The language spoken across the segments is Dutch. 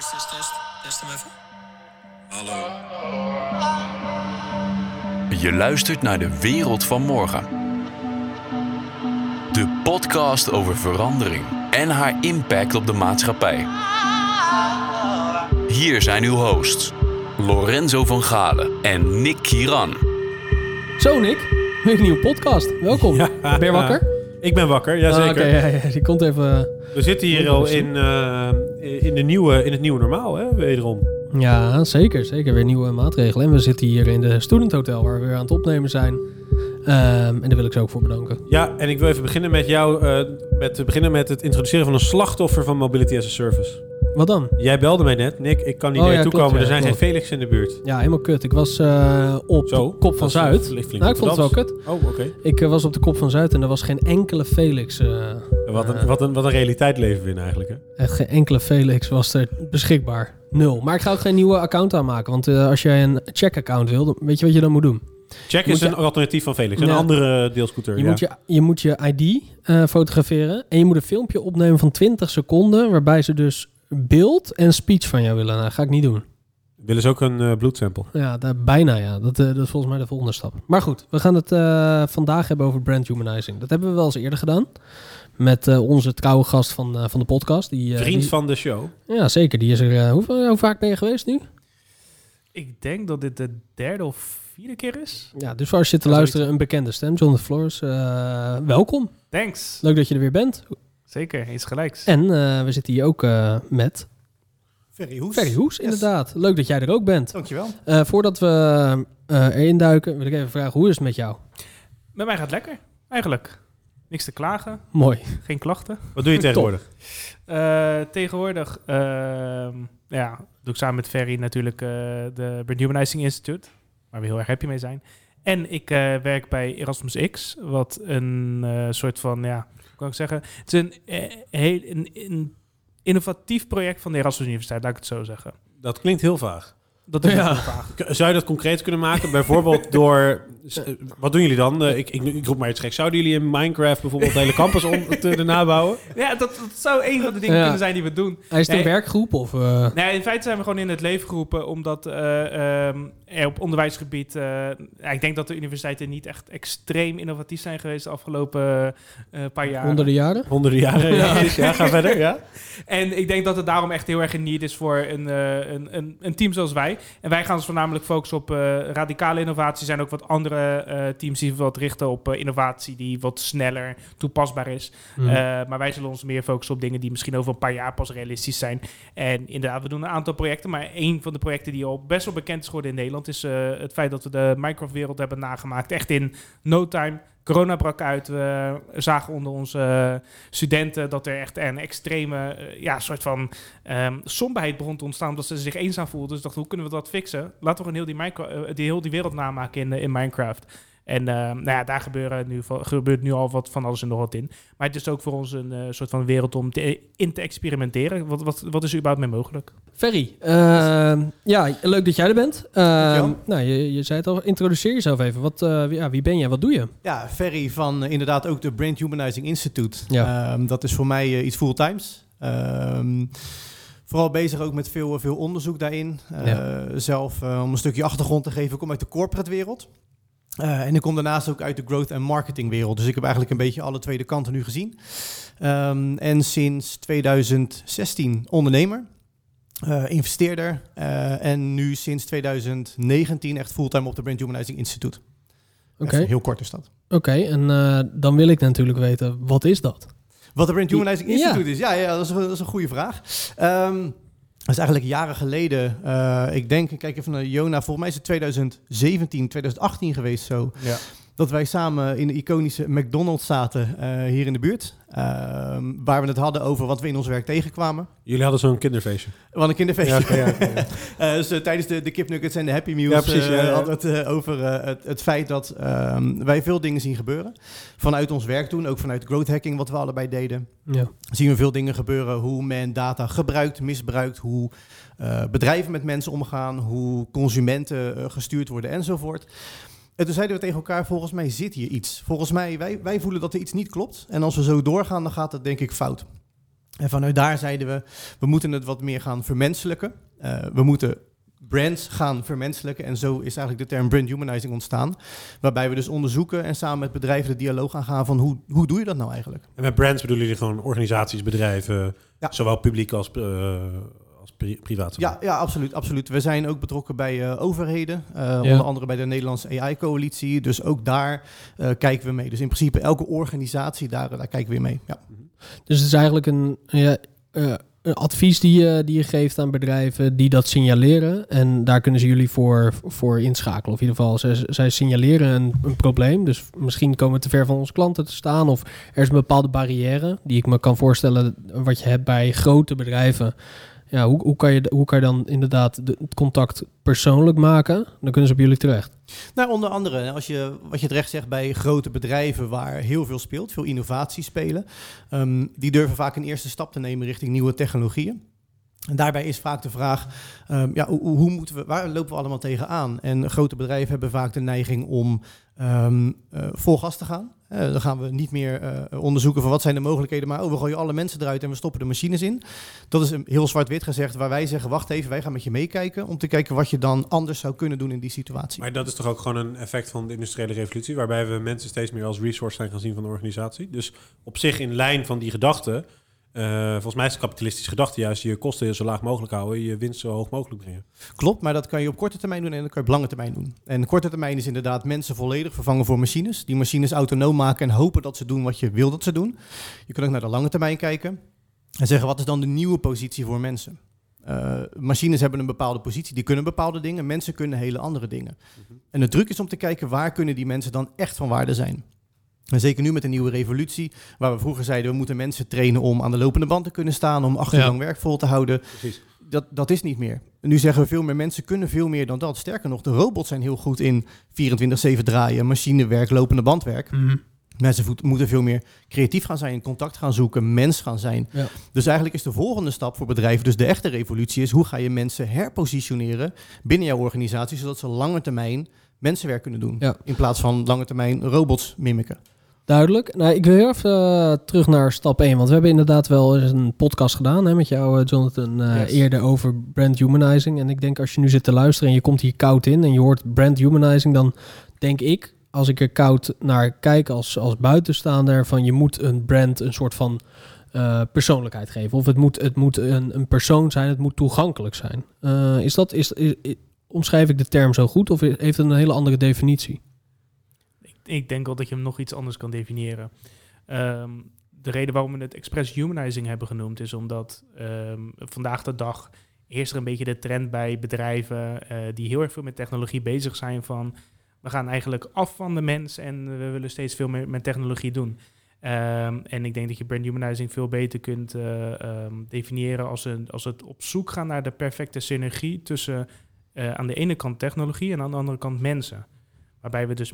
Test, test, test. Test hem even. Hallo. Je luistert naar de wereld van morgen. De podcast over verandering en haar impact op de maatschappij. Hier zijn uw hosts, Lorenzo van Galen en Nick Kiran. Zo, Nick. Weer een nieuwe podcast. Welkom. Ja. Ben je wakker? Ik ben wakker, jazeker. Ah, Oké, ja, ja, die komt even... We zitten hier al in, eh, in, de nieuwe, in het nieuwe normaal, hè, wederom. Ja, zeker. Zeker. Weer nieuwe maatregelen. En we zitten hier in de Student Hotel, waar we weer aan het opnemen zijn. Ehm, en daar wil ik ze ook voor bedanken. Ja, en ik wil even beginnen met jou, eh, met, beginnen met het introduceren van een slachtoffer van Mobility as a Service. Wat dan? Jij belde mij net, Nick, ik kan niet Oh, naar ja, je toe klopt, komen, ja, er zijn klopt. geen Felix in de buurt. Ja, helemaal kut. Ik was eh, op Zo, de Kop van Zuid. Nou, ik vond het wel kut. Oh, oké. Ik eh, was op de Kop van Zuid en er was geen enkele Felix. eh, Wat, een, wat, een, wat een realiteit leven we in eigenlijk, hè? Echt geen enkele Felix was er beschikbaar. Nul. Maar ik ga ook geen nieuwe account aanmaken. Want als jij een check-account wil, weet je wat je dan moet doen. Check is je- een alternatief van Felix, een Ja. andere deelscooter. Je, ja. moet je, je moet je ID fotograferen. En je moet een filmpje opnemen van 20 seconden. Waarbij ze dus beeld en speech van jou willen. Nou, ga ik niet doen. Willen ze ook een eh, bloedsample? Ja, daar, bijna ja. Dat, eh, dat is volgens mij de volgende stap. Maar goed, we gaan het eh, vandaag hebben over brand humanizing. Dat hebben we wel eens eerder gedaan. Met eh, onze trouwe gast van, eh, van de podcast. Die, eh, Vriend die- van de show. Ja, zeker. Die is er... eh, hoe, hoe vaak ben je geweest nu? Ik denk dat dit de derde of vierde keer is. Ja, dus als je zit te luisteren, een bekende stem. John de Flores. eh, welkom. Thanks. Leuk dat je er weer bent. Zeker, iets gelijks. En eh, we zitten hier ook eh, met Ferry Hoes. Ferry Hoes, Yes. inderdaad. Leuk dat jij er ook bent. Dankjewel. Eh, voordat we eh, erin duiken, wil ik even vragen, hoe is het met jou? Met mij gaat het lekker, eigenlijk. Niks te klagen, Mooi. geen klachten. Wat doe je tegenwoordig? Eh, tegenwoordig ehm, ja, doe ik samen met Ferry natuurlijk eh, de Brand Humanizing Institute, waar we heel erg happy mee zijn. En ik eh, werk bij Erasmus X, wat een eh, soort van, ja, kan ik zeggen? Het is een, eh, heel, een, een innovatief project van de Erasmus Universiteit, laat ik het zo zeggen. Dat klinkt heel vaag. Dat is Ja. heel vaag. Zou je dat concreet kunnen maken? Bijvoorbeeld door... s- eh, Wat doen jullie dan? Eh, ik, ik, ik roep maar iets gek. Zouden jullie in Minecraft bijvoorbeeld de hele campus om te nabouwen? Ja, dat, dat zou een van de dingen Ja. kunnen zijn die we doen. Hij is het een werkgroep of... eh, Nee, in feite zijn we gewoon in het leven geroepen omdat eh, ehm, er op onderwijsgebied... eh, ik denk dat de universiteiten niet echt extreem innovatief zijn geweest de afgelopen eh, paar jaar. honderden jaren? Honderden jaren. Ja, ga verder. Ja. En ik denk dat het daarom echt heel erg in need is voor een, eh, een, een, een team zoals wij. En wij gaan ons voornamelijk focussen op eh, radicale innovatie. Er zijn ook wat andere teams die wat richten op eh, innovatie die wat sneller toepasbaar is. Hm. Eh, maar wij zullen ons meer focussen op dingen die misschien over een paar jaar pas realistisch zijn. En inderdaad, we doen een aantal projecten. Maar een van de projecten die al best wel bekend is geworden in Nederland... is eh, het feit dat we de Minecraft-wereld hebben nagemaakt. Echt in no time. Corona brak uit. We zagen onder onze studenten dat er echt een extreme eh, ja, soort van ehm, somberheid begon te ontstaan. Omdat ze zich eenzaam voelden. Dus dachten, hoe kunnen we dat fixen? Laten we gewoon heel die, Minecra- eh, die, heel die wereld namaken in, eh, in Minecraft. En eh, nou ja, daar gebeuren nu, gebeurt nu al wat van alles en nog wat in. Maar het is ook voor ons een eh, soort van wereld om te, in te experimenteren. Wat, wat, wat is er überhaupt mee mogelijk? Ferry, eh, ja, leuk dat jij er bent. Eh, Dankjewel. nou, je, je zei het al, introduceer jezelf even. Wat, eh, wie, ja, wie ben jij, wat doe je? Ja, Ferry van inderdaad ook de Brand Humanizing Institute. Ja. Ehm, dat is voor mij iets fulltimes. Ehm vooral bezig ook met veel, veel onderzoek daarin. Eh, Ja. Zelf, om een stukje achtergrond te geven, ik kom uit de corporate wereld. Eh, en ik kom daarnaast ook uit de growth en marketing wereld. Dus ik heb eigenlijk een beetje alle twee de kanten nu gezien. Ehm, en sinds 2016 ondernemer. eh, investeerder eh, en nu sinds 2019 echt fulltime op de Brand Humanizing Institute. Oké, Heel kort is dat. oké. en dan wil ik natuurlijk weten, wat is dat? Wat de Brand Humanizing Ja. Institute is? Ja, ja dat, is, een- dat is een goede vraag. Ehm, dat is eigenlijk jaren geleden. eh, ik denk, kijk even naar Jona. Volgens mij is het 2017, 2018 geweest zo. Ja. Dat wij samen in de iconische McDonald's zaten eh, hier in de buurt. Ehm, waar we het hadden over wat we in ons werk tegenkwamen. Jullie hadden zo'n kinderfeestje. We hadden een kinderfeestje. Ja, ja. Eh, dus eh, tijdens de, de kipnuggets en de Happy Meals Ja, precies, ja, ja. hadden we het over het, het feit dat ehm, wij veel dingen zien gebeuren. Vanuit ons werk doen, ook vanuit growth hacking wat we allebei deden Ja. zien we veel dingen gebeuren. Hoe men data gebruikt, misbruikt. Hoe eh, bedrijven met mensen omgaan. Hoe consumenten gestuurd worden enzovoort. En toen zeiden we tegen elkaar, volgens mij zit hier iets. Volgens mij, wij, wij voelen dat er iets niet klopt. En als we zo doorgaan, dan gaat het denk ik fout. En vanuit daar zeiden we, we moeten het wat meer gaan vermenselijken. Uh, we moeten brands gaan vermenselijken. En zo is eigenlijk de term brand humanizing ontstaan. Waarbij we dus onderzoeken en samen met bedrijven de dialoog aangaan van hoe, hoe doe je dat nou eigenlijk? En met brands bedoelen jullie gewoon organisaties, bedrijven, Ja. zowel publiek als, eh als pri privaat? Ja, ja absoluut, absoluut. We zijn ook betrokken bij eh, overheden. eh, Ja. Onder andere bij de Nederlandse AI-coalitie. Dus ook daar eh, kijken we mee. Dus in principe elke organisatie, daar, daar kijken we weer mee. Ja. Dus het is eigenlijk een, ja, eh, een advies die je, die je geeft aan bedrijven die dat signaleren. En daar kunnen ze jullie voor, voor inschakelen. Of in ieder geval, zij, zij signaleren een, een probleem. Dus misschien komen we te ver van onze klanten te staan. Of er is een bepaalde barrière die ik me kan voorstellen wat je hebt bij grote bedrijven. Ja, hoe, hoe, kan je, hoe kan je dan inderdaad de, het contact persoonlijk maken? Dan kunnen ze op jullie terecht. Nou, onder andere, als je, wat je terecht zegt bij grote bedrijven waar heel veel speelt, veel innovatie spelen, ehm, die durven vaak een eerste stap te nemen richting nieuwe technologieën. En daarbij is vaak de vraag, ehm, ja, hoe, hoe moeten we, waar lopen we allemaal tegenaan? En grote bedrijven hebben vaak de neiging om ehm, eh, vol gas te gaan. Eh, dan gaan we niet meer eh, onderzoeken van wat zijn de mogelijkheden, maar oh, we gooien alle mensen eruit en we stoppen de machines in. Dat is heel zwart-wit gezegd, waar wij zeggen, wacht even, wij gaan met je meekijken om te kijken wat je dan anders zou kunnen doen in die situatie. Maar dat is toch ook gewoon een effect van de industriële revolutie, waarbij we mensen steeds meer als resource zijn gaan zien van de organisatie. Dus op zich in lijn van die gedachte, eh, volgens mij is de kapitalistische gedachte juist je kosten zo laag mogelijk houden, je winst zo hoog mogelijk brengen. Klopt, maar dat kan je op korte termijn doen en dat kan je op lange termijn doen. En korte termijn is inderdaad mensen volledig vervangen voor machines. Die machines autonoom maken en hopen dat ze doen wat je wil dat ze doen. Je kan ook naar de lange termijn kijken en zeggen wat is dan de nieuwe positie voor mensen. Uh, machines hebben een bepaalde positie, die kunnen bepaalde dingen. Mensen kunnen hele andere dingen. En de druk is om te kijken waar kunnen die mensen dan echt van waarde zijn. En zeker nu met de nieuwe revolutie, waar we vroeger zeiden we moeten mensen trainen om aan de lopende band te kunnen staan, om acht uur Ja. lang werk vol te houden. Precies. Dat, dat is niet meer. Nu zeggen we veel meer mensen kunnen veel meer dan dat. Sterker nog, de robots zijn heel goed in 24-7 draaien, machinewerk, lopende bandwerk. Mensen voet- moeten veel meer creatief gaan zijn, in contact gaan zoeken, mens gaan zijn. Ja. Dus eigenlijk is de volgende stap voor bedrijven, dus de echte revolutie, is hoe ga je mensen herpositioneren binnen jouw organisatie, zodat ze lange termijn mensenwerk kunnen doen. Ja. In plaats van lange termijn robots mimiken. Duidelijk. Nou, ik wil heel even eh, terug naar stap 1. Want we hebben inderdaad wel eens een podcast gedaan hè, met jou, eh, Jonathan, eh, Yes. eerder over brand humanizing. En ik denk als je nu zit te luisteren en je komt hier koud in en je hoort brand humanizing, dan denk ik, als ik er koud naar kijk als, als buitenstaander, van je moet een brand een soort van persoonlijkheid geven. Of het moet, het moet een, een persoon zijn, het moet toegankelijk zijn. Is dat, is, is- is- omschrijf ik de term zo goed of heeft het een hele andere definitie? Ik, denk wel dat je hem nog iets anders kan definiëren. Ehm, de reden waarom we het expres humanizing hebben genoemd is omdat ehm, vandaag de dag eerst er een beetje de trend bij bedrijven eh, die heel erg veel met technologie bezig zijn van we gaan eigenlijk af van de mens en we willen steeds veel meer met technologie doen. Ehm, en ik denk dat je brand humanizing veel beter kunt eh, definiëren als, een, als het op zoek gaan naar de perfecte synergie tussen eh, aan de ene kant technologie en aan de andere kant mensen. Waarbij we dus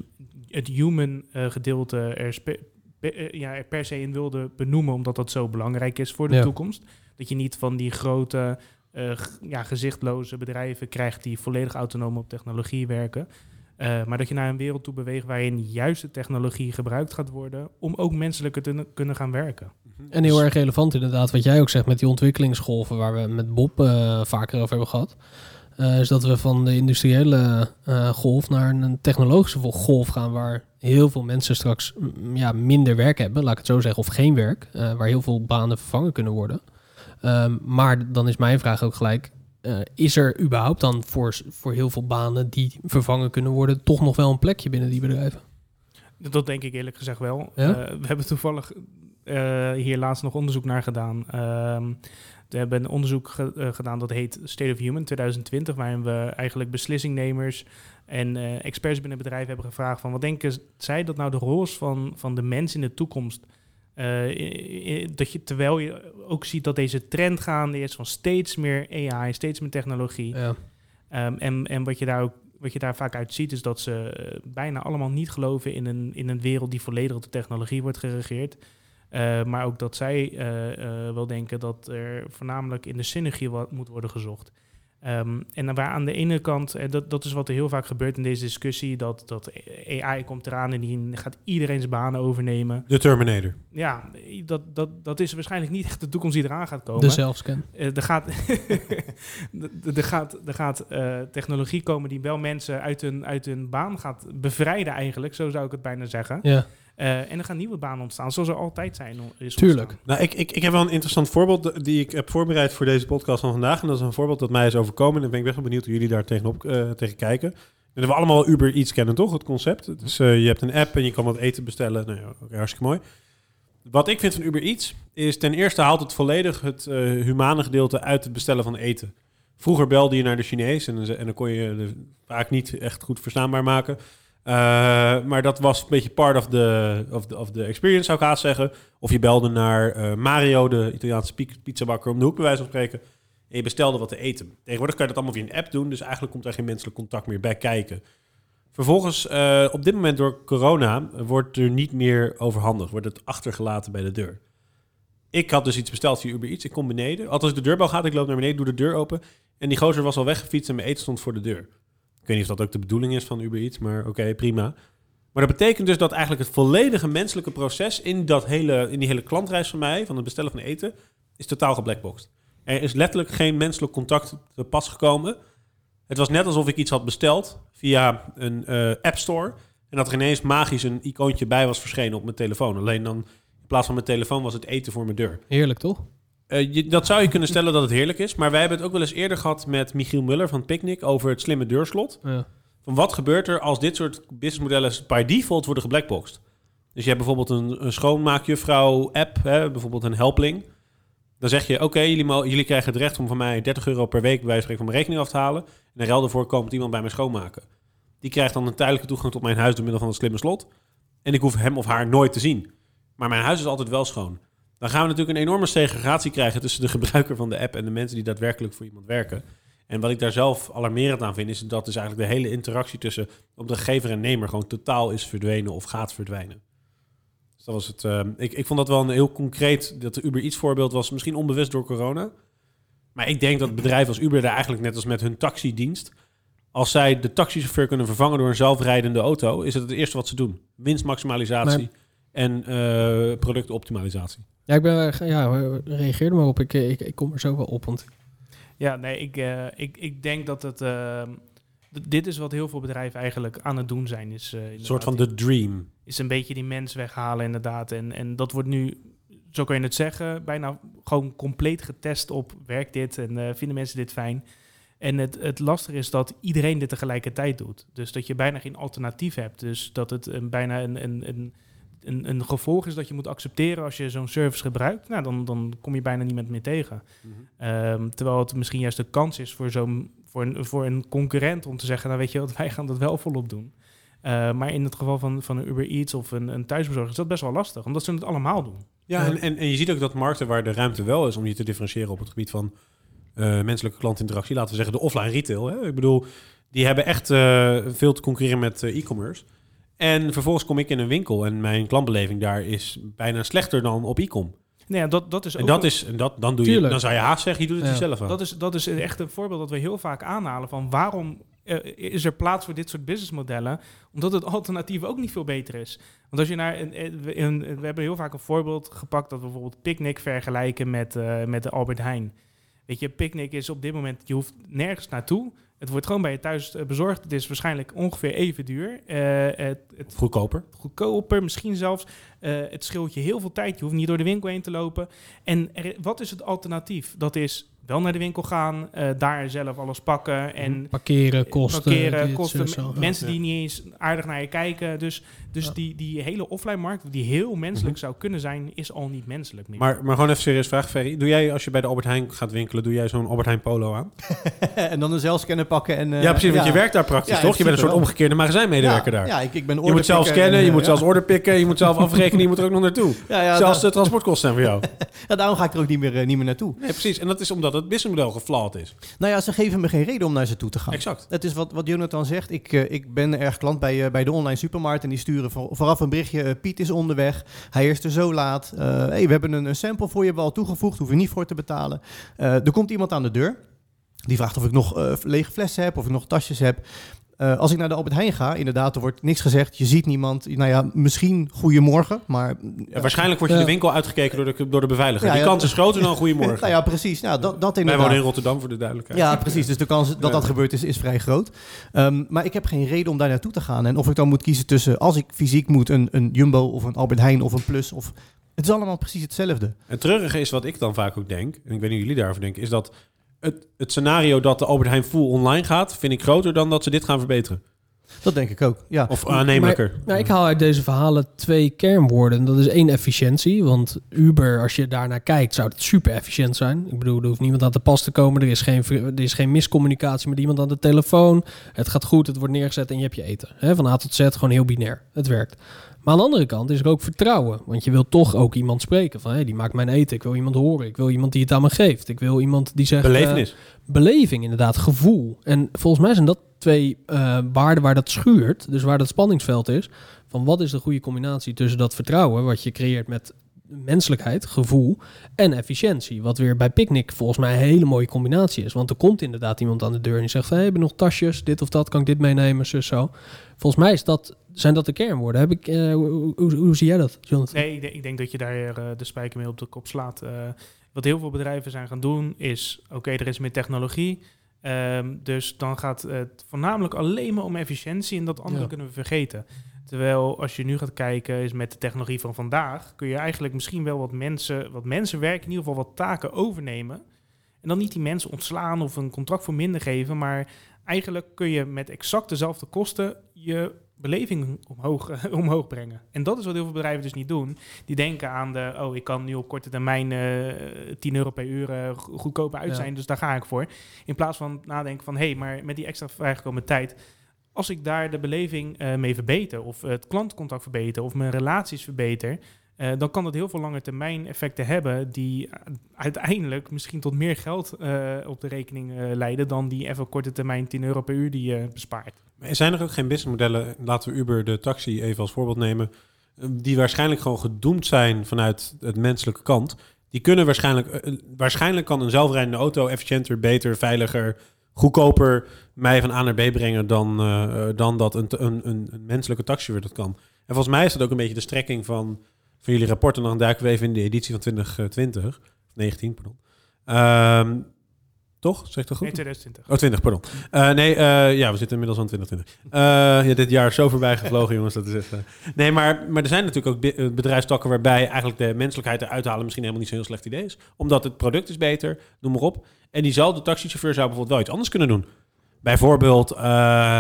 het human eh, gedeelte er, spe- eh, ja, er per se in wilden benoemen, omdat dat zo belangrijk is voor de Ja. toekomst. Dat je niet van die grote, eh, ja, gezichtloze bedrijven krijgt die volledig autonoom op technologie werken. Eh, maar dat je naar een wereld toe beweegt waarin juist de technologie gebruikt gaat worden om ook menselijker te kunnen gaan werken. En heel erg relevant inderdaad, wat jij ook zegt met die ontwikkelingsgolven waar we met Bob eh, vaker over hebben gehad. Eh, is dat we van de industriële eh, golf naar een technologische golf gaan waar heel veel mensen straks ja, minder werk hebben, laat ik het zo zeggen, of geen werk, eh, waar heel veel banen vervangen kunnen worden. Ehm, maar dan is mijn vraag ook gelijk, is er überhaupt dan voor, voor heel veel banen die vervangen kunnen worden, toch nog wel een plekje binnen die bedrijven? Dat denk ik eerlijk gezegd wel. Ja? We hebben toevallig hier laatst nog onderzoek naar gedaan. We hebben een onderzoek ge- eh, gedaan dat heet State of Human 2020, waarin we eigenlijk beslissingnemers en eh, experts binnen bedrijven hebben gevraagd van wat denken zij dat nou de rol is van, van de mens in de toekomst? Eh, dat je, terwijl je ook ziet dat deze trend gaande is van steeds meer AI, steeds meer technologie. Ja. Ehm, en en wat, je daar ook, wat je daar vaak uit ziet, is dat ze bijna allemaal niet geloven in een, in een wereld die volledig op de technologie wordt geregeerd. Eh, maar ook dat zij eh, eh, wel denken dat er voornamelijk in de synergie wat moet worden gezocht. Ehm, en waar aan de ene kant, en dat, dat is wat er heel vaak gebeurt in deze discussie, dat, dat AI komt eraan en die gaat iedereen zijn banen overnemen. De Terminator. Ja, dat, dat, dat is waarschijnlijk niet echt de toekomst die eraan gaat komen. De zelfscan. Er gaat, er gaat, er gaat eh, technologie komen die wel mensen uit hun, uit hun baan gaat bevrijden eigenlijk, zo zou ik het bijna zeggen. Ja. Eh, en er gaan nieuwe banen ontstaan, zoals er altijd zijn. Is Tuurlijk. ontstaan. Nou, ik, ik, ik heb wel een interessant voorbeeld die ik heb voorbereid voor deze podcast van vandaag. En dat is een voorbeeld dat mij is overkomen. En dan ben ik best wel benieuwd hoe jullie daar tegenop, eh, tegen kijken. En dat we allemaal wel Uber iets kennen, toch? Het concept. Dus eh, je hebt een app en je kan wat eten bestellen. Nou ja, oké, hartstikke mooi. Wat ik vind van Uber Eats is ten eerste haalt het volledig het eh, humane gedeelte uit het bestellen van eten. Vroeger belde je naar de Chinees en, en dan kon je de, vaak niet echt goed verstaanbaar maken. Eh, maar dat was een beetje part of the, of, the, of the experience, zou ik haast zeggen. Of je belde naar eh, Mario, de Italiaanse pi- pizzabakker, om de hoek, bij wijze van spreken. En je bestelde wat te eten. Tegenwoordig kan je dat allemaal via een app doen, dus eigenlijk komt er geen menselijk contact meer bij kijken. Vervolgens, eh, op dit moment door corona, wordt er niet meer overhandigd. Wordt het achtergelaten bij de deur. Ik had dus iets besteld via Uber Eats. Ik kom beneden. Althans, de deurbel gaat. Ik loop naar beneden, doe de deur open. En die gozer was al weggefietst en mijn eten stond voor de deur. Ik weet niet of dat ook de bedoeling is van Uber Eats, maar oké, prima. Maar dat betekent dus dat eigenlijk het volledige menselijke proces in, dat hele, in die hele klantreis van mij, van het bestellen van eten, is totaal geblackboxed. Er is letterlijk geen menselijk contact te pas gekomen. Het was net alsof ik iets had besteld via een eh, app store. En dat er ineens magisch een icoontje bij was verschenen op mijn telefoon. Alleen dan, in plaats van mijn telefoon, was het eten voor mijn deur. Heerlijk, toch? Eh, je, dat zou je kunnen stellen dat het heerlijk is. Maar wij hebben het ook wel eens eerder gehad met Michiel Muller van Picnic over het slimme deurslot. Ja. Van wat gebeurt er als dit soort businessmodellen by default worden geblackboxed? Dus je hebt bijvoorbeeld een, een schoonmaakjuffrouw-app, hè, bijvoorbeeld een helpling. Dan zeg je, oké, jullie, jullie krijgen het recht om van mij 30 euro per week bij wijze van mijn rekening af te halen. En in ruil daarvoor komt iemand bij mij schoonmaken. Die krijgt dan een tijdelijke toegang tot mijn huis door middel van het slimme slot. En ik hoef hem of haar nooit te zien. Maar mijn huis is altijd wel schoon. Dan gaan we natuurlijk een enorme segregatie krijgen tussen de gebruiker van de app en de mensen die daadwerkelijk voor iemand werken. En wat ik daar zelf alarmerend aan vind, is dat dus eigenlijk de hele interactie tussen opdrachtgever en nemer gewoon totaal is verdwenen of gaat verdwijnen. Dus dat was het. eh, ik, ik vond dat wel een heel concreet, dat de Uber iets voorbeeld was, misschien onbewust door corona. Maar ik denk dat bedrijven als Uber daar eigenlijk net als met hun taxidienst, als zij de taxichauffeur kunnen vervangen door een zelfrijdende auto, is het het eerste wat ze doen. Winstmaximalisatie en eh, productoptimalisatie. Ja, ik ben, ja, reageer er maar op. Ik, ik, ik kom er zo wel op. Want Ja, nee, ik, eh, ik, ik denk dat het... ehm, dit is wat heel veel bedrijven eigenlijk aan het doen zijn. Is, eh, Een soort van de dream. is een beetje die mens weghalen inderdaad. En, en dat wordt nu, zo kan je het zeggen, bijna gewoon compleet getest op werkt dit en eh, vinden mensen dit fijn. En het, het lastige is dat iedereen dit tegelijkertijd doet. Dus dat je bijna geen alternatief hebt. Dus dat het een, bijna een, een, een, een, een gevolg is dat je moet accepteren als je zo'n service gebruikt. Nou, dan, dan kom je bijna niemand meer tegen. Ehm, terwijl het misschien juist de kans is voor, zo'n, voor, een, voor een concurrent om te zeggen, nou weet je wat, wij gaan dat wel volop doen. Eh, maar in het geval van, van een Uber Eats of een, een thuisbezorger is dat best wel lastig, omdat ze het allemaal doen. Ja. En, en, en je ziet ook dat markten waar de ruimte wel is om je te differentiëren op het gebied van eh, menselijke klantinteractie, laten we zeggen de offline retail. Hè? Ik bedoel, die hebben echt eh, veel te concurreren met e-commerce. En vervolgens kom ik in een winkel en mijn klantbeleving daar is bijna slechter dan op e-com. Nee, ja, dat, dat is En ook dat een- is, en dat, dan, doe je, dan zou je haast zeggen, je doet het Ja. jezelf aan. Dat is, dat is echt een voorbeeld dat we heel vaak aanhalen van waarom eh, is er plaats voor dit soort businessmodellen? Omdat het alternatief ook niet veel beter is. Want als je naar een, een, een- we hebben heel vaak een voorbeeld gepakt dat we bijvoorbeeld Picnic vergelijken met, eh, met de Albert Heijn. Weet je, Picnic is op dit moment, je hoeft nergens naartoe. Het wordt gewoon bij je thuis eh, bezorgd. Het is waarschijnlijk ongeveer even duur. Eh, het, het Goedkoper. goedkoper, misschien zelfs. Eh, het scheelt je heel veel tijd. Je hoeft niet door de winkel heen te lopen. En er, wat is het alternatief? Dat is wel naar de winkel gaan, daar zelf alles pakken en parkeren, kosten. parkeren, kosten. mensen die niet eens aardig naar je kijken. Dus, dus Ja. die, die hele offline markt, die heel menselijk Mhm. zou kunnen zijn, is al niet menselijk meer. Maar, maar gewoon even serieus vraag, Ferry. Doe jij, als je bij de Albert Heijn gaat winkelen, doe jij zo'n Albert Heijn polo aan? en dan een zelfscanner pakken. En, eh, ja, precies, want je werkt daar praktisch, toch? Je bent een soort wel. omgekeerde magazijnmedewerker ja, daar. Ja, ik, ik ben je moet zelf scannen, en, je eh, moet ja. zelfs order pikken, je moet zelf afrekenen, je moet er ook nog naartoe. Ja, ja, Zelfs de transportkosten zijn voor jou. ja, daarom ga ik er ook niet meer, eh, niet meer naartoe. Nee, precies. En dat is omdat het businessmodel geflawed is. Nou ja, ze geven me geen reden om naar ze toe te gaan. Exact. Het is wat, wat Jonathan zegt. Ik, eh, ik ben erg klant bij, eh, bij de online supermarkt. En die sturen voor- vooraf een berichtje. eh, Piet is onderweg. Hij is er zo laat. Eh, we hebben een, sample voor je wel toegevoegd. Hoef je niet voor te betalen. Eh, er komt iemand aan de deur. Die vraagt of ik nog lege flessen heb, of ik nog tasjes heb. Eh, als ik naar de Albert Heijn ga, inderdaad, er wordt niks gezegd. Je ziet niemand. Nou ja, misschien goedemorgen, maar... Ja, waarschijnlijk wordt je de winkel uitgekeken door de, door de beveiliger. Ja, Die kans is groter dan goedemorgen. nou ja, precies. Nou, dat, dat Wij wonen in Rotterdam, voor de duidelijkheid. Ja, precies. Dus de kans dat dat gebeurt is, is vrij groot. Ehm, maar ik heb geen reden om daar naartoe te gaan. En of ik dan moet kiezen tussen, als ik fysiek moet, een, een Jumbo of een Albert Heijn of een Plus. Of, het is allemaal precies hetzelfde. Het treurige is wat ik dan vaak ook denk, en ik weet niet hoe jullie daarover denken, is dat het, het scenario dat de Albert Heijn full online gaat, vind ik groter dan dat ze dit gaan verbeteren. Dat denk ik ook. Ja. Of aannemelijker. Nou, ik haal uit deze verhalen twee kernwoorden. Dat is één efficiëntie. Want Uber, als je daarnaar kijkt, zou het super efficiënt zijn. Ik bedoel, er hoeft niemand aan te pas te komen. Er is geen, er is geen miscommunicatie met iemand aan de telefoon. Het gaat goed, het wordt neergezet en je hebt je eten. Hè, van A tot Z, gewoon heel binair. Het werkt. Maar aan de andere kant is er ook vertrouwen. Want je wil toch ook iemand spreken. Van, hé, die maakt mijn eten. Ik wil iemand horen. Ik wil iemand die het aan me geeft. Ik wil iemand die zegt... eh, Belevenis. beleving, inderdaad, gevoel. En volgens mij zijn dat twee eh, waarden waar dat schuurt, dus waar dat spanningsveld is, van wat is de goede combinatie tussen dat vertrouwen, wat je creëert met menselijkheid, gevoel en efficiëntie. Wat weer bij Picnic volgens mij een hele mooie combinatie is. Want er komt inderdaad iemand aan de deur en die zegt van, hey, heb je nog tasjes, dit of dat, kan ik dit meenemen, zo. Volgens mij is dat, zijn dat de kernwoorden. Heb ik, eh, hoe, hoe, zie jij dat, Jonathan? Nee, ik denk, ik denk dat je daar eh, de spijker mee op de kop slaat. Wat heel veel bedrijven zijn gaan doen is, oké, er is meer technologie. Ehm, dus dan gaat het voornamelijk alleen maar om efficiëntie en dat andere Ja. kunnen we vergeten. Terwijl als je nu gaat kijken, is met de technologie van vandaag, kun je eigenlijk misschien wel wat mensen, wat mensenwerk, in ieder geval wat taken overnemen. En dan niet die mensen ontslaan of een contract voor minder geven, maar eigenlijk kun je met exact dezelfde kosten je beleving omhoog, omhoog brengen. En dat is wat heel veel bedrijven dus niet doen. Die denken aan de, oh, ik kan nu op korte termijn eh 10 euro per uur eh, go- goedkoper uit Ja. zijn, dus daar ga ik voor. In plaats van nadenken van, hé, hey, maar met die extra vrijgekomen tijd, als ik daar de beleving eh, mee verbeter, of het klantcontact verbeter, of mijn relaties verbeter, dan kan dat heel veel lange termijn effecten hebben die uiteindelijk misschien tot meer geld op de rekening leiden dan die even korte termijn 10 euro per uur die je bespaart. Maar Zijn er ook geen businessmodellen, laten we Uber de taxi even als voorbeeld nemen, eh, die waarschijnlijk gewoon gedoemd zijn vanuit het menselijke kant? Die kunnen waarschijnlijk, eh, waarschijnlijk kan een zelfrijdende auto efficiënter, beter, veiliger, goedkoper mij van A naar B brengen dan, eh, dan dat een, een, een, menselijke dat kan. En volgens mij is dat ook een beetje de strekking van, van jullie rapport. En dan duiken we even in de editie van 2020, of 19, pardon. Ehm, toch? Zeg ik dat goed? Nee, 2020. Oh, 20, pardon. Eh, nee, eh, ja, we zitten inmiddels aan 2020. Eh, ja, dit jaar is zo voorbij gevlogen, jongens. Dat is echt, eh. Nee, maar, maar er zijn natuurlijk ook bedrijfstakken waarbij eigenlijk de menselijkheid eruit halen misschien helemaal niet zo'n heel slecht idee is. Omdat het product is beter, noem maar op. En diezelfde taxichauffeur zou bijvoorbeeld wel iets anders kunnen doen. Bijvoorbeeld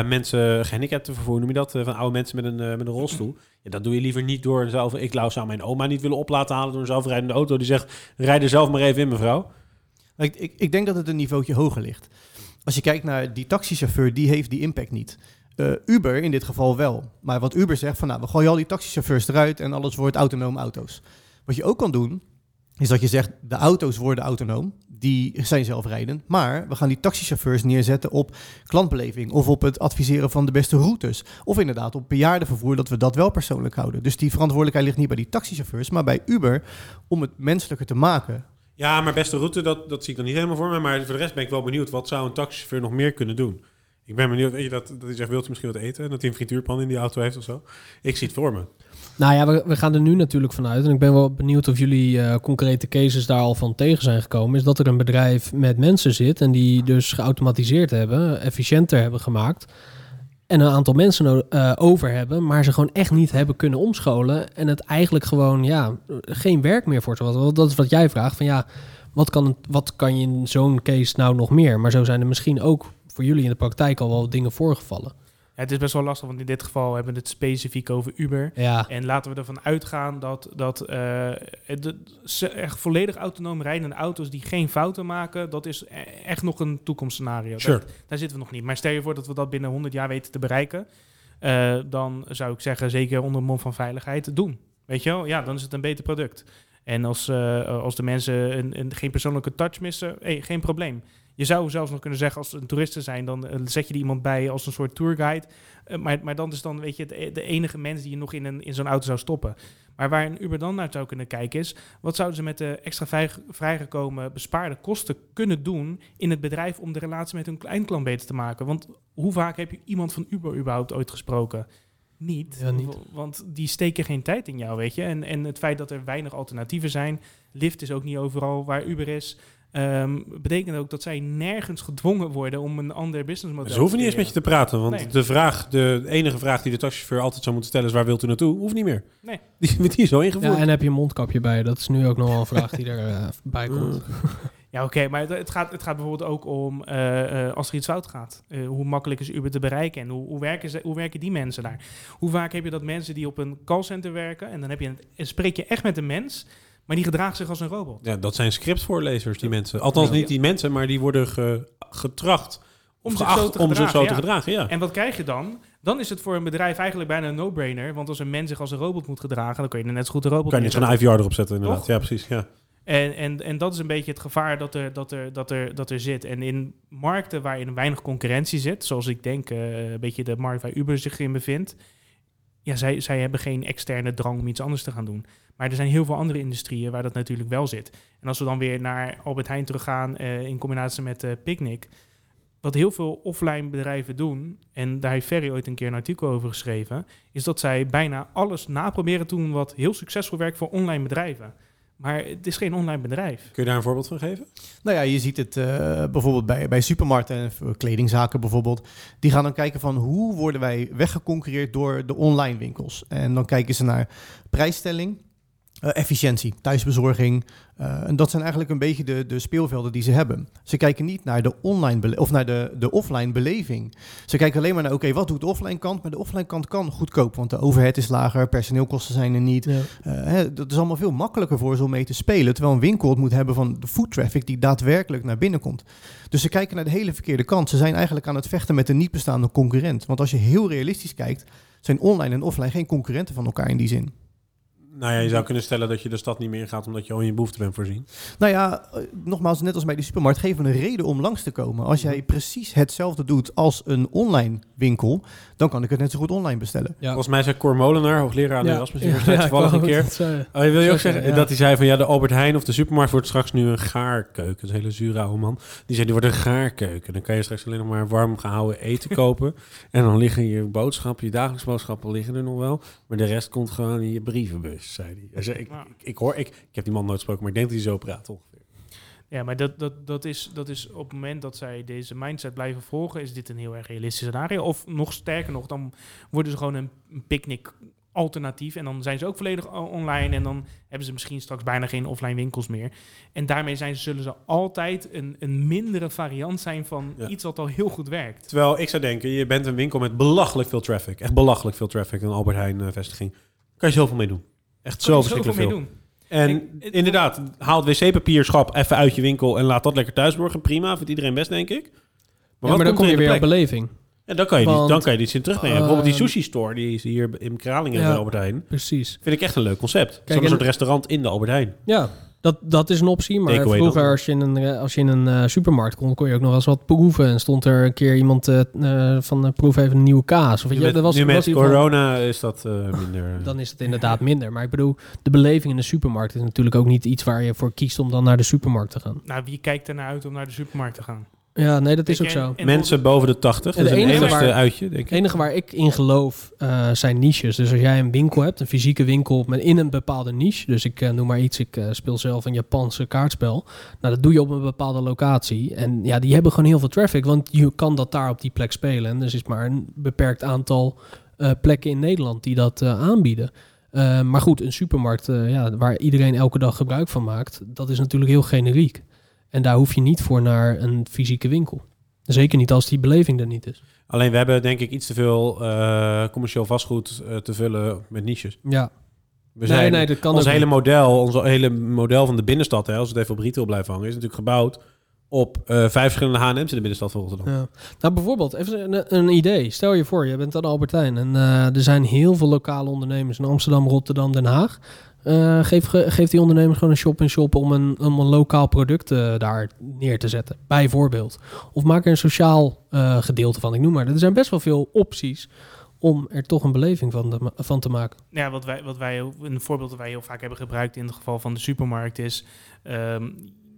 mensen gehandicapten vervoer, noem je dat? Van oude mensen met een, met een rolstoel. Ja, dat doe je liever niet door zelf. Ik zou mijn oma niet willen op laten halen door een zelfrijdende auto die zegt: rijd er zelf maar even in, mevrouw. Ik, ik, denk dat het een niveautje hoger ligt. Als je kijkt naar die taxichauffeur, die heeft die impact niet. Eh, Uber in dit geval wel. Maar wat Uber zegt van nou, we gooien al die taxichauffeurs eruit en alles wordt autonome auto's. Wat je ook kan doen, is dat je zegt de auto's worden autonoom. Die zijn zelfrijdend. Maar we gaan die taxichauffeurs neerzetten op klantbeleving. Of op het adviseren van de beste routes. Of inderdaad op bejaardenvervoer, dat we dat wel persoonlijk houden. Dus die verantwoordelijkheid ligt niet bij die taxichauffeurs, maar bij Uber om het menselijker te maken. Ja, maar beste route, dat, dat zie ik dan niet helemaal voor me. Maar voor de rest ben ik wel benieuwd, wat zou een taxichauffeur nog meer kunnen doen? Ik ben benieuwd, weet je, dat, dat hij zegt, wilt u misschien wat eten? En dat hij een frituurpan in die auto heeft of zo. Ik zie het voor me. Nou ja, we, we gaan er nu natuurlijk vanuit. En ik ben wel benieuwd of jullie eh, concrete cases daar al van tegen zijn gekomen. Is dat er een bedrijf met mensen zit en die dus geautomatiseerd hebben, efficiënter hebben gemaakt. En een aantal mensen eh, over hebben, maar ze gewoon echt niet hebben kunnen omscholen. En het eigenlijk gewoon, ja, geen werk meer voor ze. Want Dat is wat jij vraagt. Van ja, wat kan, wat kan je in zo'n case nou nog meer? Maar zo zijn er misschien ook voor jullie in de praktijk al wel dingen voorgevallen. Het is best wel lastig, want in dit geval hebben we het specifiek over Uber. Ja, En laten we ervan uitgaan dat, dat de, ze echt volledig autonoom rijdende auto's die geen fouten maken, dat is e- echt nog een toekomstscenario. Sure. Dat- daar zitten we nog niet. Maar stel je voor dat we dat binnen 100 jaar weten te bereiken, eh, dan zou ik zeggen, zeker onder mond van veiligheid, doen. Weet je wel? Ja, dan is het een beter product. En als, eh, als de mensen een, een, geen persoonlijke touch missen, hey, geen probleem. Je zou zelfs nog kunnen zeggen, als het een toeristen zijn, dan eh, zet je er iemand bij als een soort tourguide. Eh, maar, maar dan is dan, weet je, de, de enige mens die je nog in, een, in zo'n auto zou stoppen. Maar waar een Uber dan naar zou kunnen kijken is, wat zouden ze met de extra vrij, vrijgekomen bespaarde kosten kunnen doen in het bedrijf om de relatie met hun kleinklant beter te maken? Want hoe vaak heb je iemand van Uber überhaupt ooit gesproken? Niet, Ja, niet. w- want die steken geen tijd in jou, weet je. En, en het feit dat er weinig alternatieven zijn, Lyft is ook niet overal waar Uber is, ehm, betekent ook dat zij nergens gedwongen worden om een ander businessmodel Ze hoeven niet eens met je te praten, want Nee. de vraag, de enige vraag die de taxichauffeur altijd zou moeten stellen is waar wilt u naartoe? Hoeft niet meer. Nee. Die, die is al ingevoerd. Ja, en heb je een mondkapje bij? Dat is nu ook nog wel een vraag die er eh, bij komt. Ja, oké, maar het, het gaat, het gaat bijvoorbeeld ook om eh, eh, als er iets fout gaat. Eh, hoe makkelijk is Uber te bereiken en hoe, hoe, werken ze, hoe werken die mensen daar? Hoe vaak heb je dat mensen die op een callcenter werken en dan heb je een, en spreek je echt met een mens, maar die gedraagt zich als een robot. Ja, dat zijn scriptvoorlezers, die mensen. Althans, niet die mensen, maar die worden ge- getracht Om zich zo te om zich gedragen, te gedragen. Ja. En wat krijg je dan? Dan is het voor een bedrijf eigenlijk bijna een no-brainer. Want als een mens zich als een robot moet gedragen, dan kun je er net zo goed een robot kan je zo'n IVR erop zetten, inderdaad. Toch? Ja, precies. Ja. En, en, en dat is een beetje het gevaar dat er, dat, er, dat, er, dat er zit. En in markten waarin weinig concurrentie zit, zoals ik denk eh, een beetje de markt waar Uber zich in bevindt, ja, zij, zij hebben geen externe drang om iets anders te gaan doen. Maar er zijn heel veel andere industrieën waar dat natuurlijk wel zit. En als we dan weer naar Albert Heijn teruggaan eh, in combinatie met eh Picnic, wat heel veel offline bedrijven doen, en daar heeft Ferry ooit een keer een artikel over geschreven, is dat zij bijna alles naproberen te doen wat heel succesvol werkt voor online bedrijven. Maar het is geen online bedrijf. Kun je daar een voorbeeld van geven? Nou ja, je ziet het eh, bijvoorbeeld bij, bij supermarkten en kledingzaken bijvoorbeeld. Die gaan dan kijken van hoe worden wij weggeconcurreerd door de online winkels. En dan kijken ze naar prijsstelling, efficiëntie, thuisbezorging. eh, en dat zijn eigenlijk een beetje de, de speelvelden die ze hebben. Ze kijken niet naar de online of naar de, de offline beleving. Ze kijken alleen maar naar, oké, wat doet de offline kant? Maar de offline kant kan goedkoop, want de overhead is lager, personeelkosten zijn er niet. Ja. Eh, hè, dat is allemaal veel makkelijker voor ze om mee te spelen. Terwijl een winkel het moet hebben van de food traffic die daadwerkelijk naar binnen komt. Dus ze kijken naar de hele verkeerde kant. Ze zijn eigenlijk aan het vechten met een niet bestaande concurrent. Want als je heel realistisch kijkt, zijn online en offline geen concurrenten van elkaar in die zin. Nou ja, je zou kunnen stellen dat je de stad niet meer ingaat omdat je al in je behoefte bent voorzien. Nou ja, eh, nogmaals, net als bij de supermarkt, geven we een reden om langs te komen. Als jij precies hetzelfde doet als een online winkel, dan kan ik het net zo goed online bestellen. Ja. Volgens mij zei Cor Molenaar, hoogleraar aan de Erasmus Universiteit, toevallig een keer. Oh, je wil je ook zeggen ja. dat hij zei van ja, de Albert Heijn of de supermarkt wordt straks nu een gaarkeuken. Dat is een hele zure oude man. Die zei die wordt een gaarkeuken. Dan kan je straks alleen nog maar warm gehouden eten kopen. En dan liggen je boodschappen, je dagelijkse boodschappen liggen er nog wel. Maar de rest komt gewoon in je brievenbus, zei hij. Hij zei, ik, ik, ik hoor, ik, ik heb die man nooit gesproken, maar ik denk dat hij zo praat ongeveer. Ja, maar dat, dat, dat, is, dat is op het moment dat zij deze mindset blijven volgen, is dit een heel erg realistisch scenario. Of nog sterker nog, dan worden ze gewoon een, een picknick alternatief. En dan zijn ze ook volledig online. En dan hebben ze misschien straks bijna geen offline winkels meer. En daarmee zijn ze, zullen ze altijd een, een mindere variant zijn van Ja. iets wat al heel goed werkt. Terwijl ik zou denken, je bent een winkel met belachelijk veel traffic. Echt belachelijk veel traffic, een Albert Heijn eh, vestiging. Kan je zoveel mee doen. Echt zo verschrikkelijk veel. mee doen. En Ik- het- inderdaad, haal het wc-papierschap even uit je winkel en laat dat lekker thuisborgen. Prima, vindt iedereen best, denk ik. Maar, Ja, wat maar dan komt kom er je weer op beleving. Ja, dan kan je, die, Want, dan kan je die zin terugbrengen. Bijvoorbeeld die ehm, sushi-store, die is hier in Kralingen Ja. bij Albert Heijn. Precies. Vind ik echt een leuk concept. Zo'n en- soort restaurant in de Albert Heijn. Ja, dat, dat is een optie. Maar vroeger, als je in een, eh, als je in een eh, supermarkt kon, kon je ook nog wel eens wat proeven. En stond er een keer iemand eh, van eh, proef even een nieuwe kaas. Of weet Nu je, met, dat was, nu met was corona is dat eh, minder. Dan is het inderdaad minder. Maar ik bedoel, de beleving in de supermarkt is natuurlijk ook niet iets waar je voor kiest om dan naar de supermarkt te gaan. Nou, wie kijkt ernaar uit om naar de supermarkt te gaan? Ja, nee, dat is ook zo. en- en Mensen boven de 80, En dat de is een enige enigste waar- uitje, denk Het ik. enige waar ik in geloof eh, zijn niches. Dus als jij een winkel hebt, een fysieke winkel met in een bepaalde niche. Dus ik eh, noem maar iets, ik eh, speel zelf een Japanse kaartspel. Nou, dat doe je op een bepaalde locatie. En ja, die hebben gewoon heel veel traffic, want je kan dat daar op die plek spelen. En er is maar een beperkt aantal eh, plekken in Nederland die dat eh, aanbieden. Eh, maar goed, een supermarkt eh, ja, waar iedereen elke dag gebruik van maakt, dat is natuurlijk heel generiek. En daar hoef je niet voor naar een fysieke winkel. Zeker niet als die beleving er niet is. Alleen we hebben denk ik iets te veel eh, commercieel vastgoed eh, te vullen met niches. Ja, We zijn, nee, dat kan ons hele niet. model, ons hele model van de binnenstad, hè, als het even op retail blijven hangen, is natuurlijk gebouwd op eh, vijf verschillende H&M's in de binnenstad van Rotterdam. Ja. Nou, bijvoorbeeld, even een, een idee. Stel je voor, je bent aan Albertijn en er zijn heel veel lokale ondernemers in Amsterdam, Rotterdam, Den Haag. Eh, geef, ge- geef die ondernemers gewoon een shop-in-shop om een, om een lokaal product eh, daar neer te zetten, bijvoorbeeld. Of maak er een sociaal eh, gedeelte van, ik noem maar. Er zijn best wel veel opties om er toch een beleving van, van te maken. Ja, wat wij, wat wij, een voorbeeld dat wij heel vaak hebben gebruikt in het geval van de supermarkt is... ehm,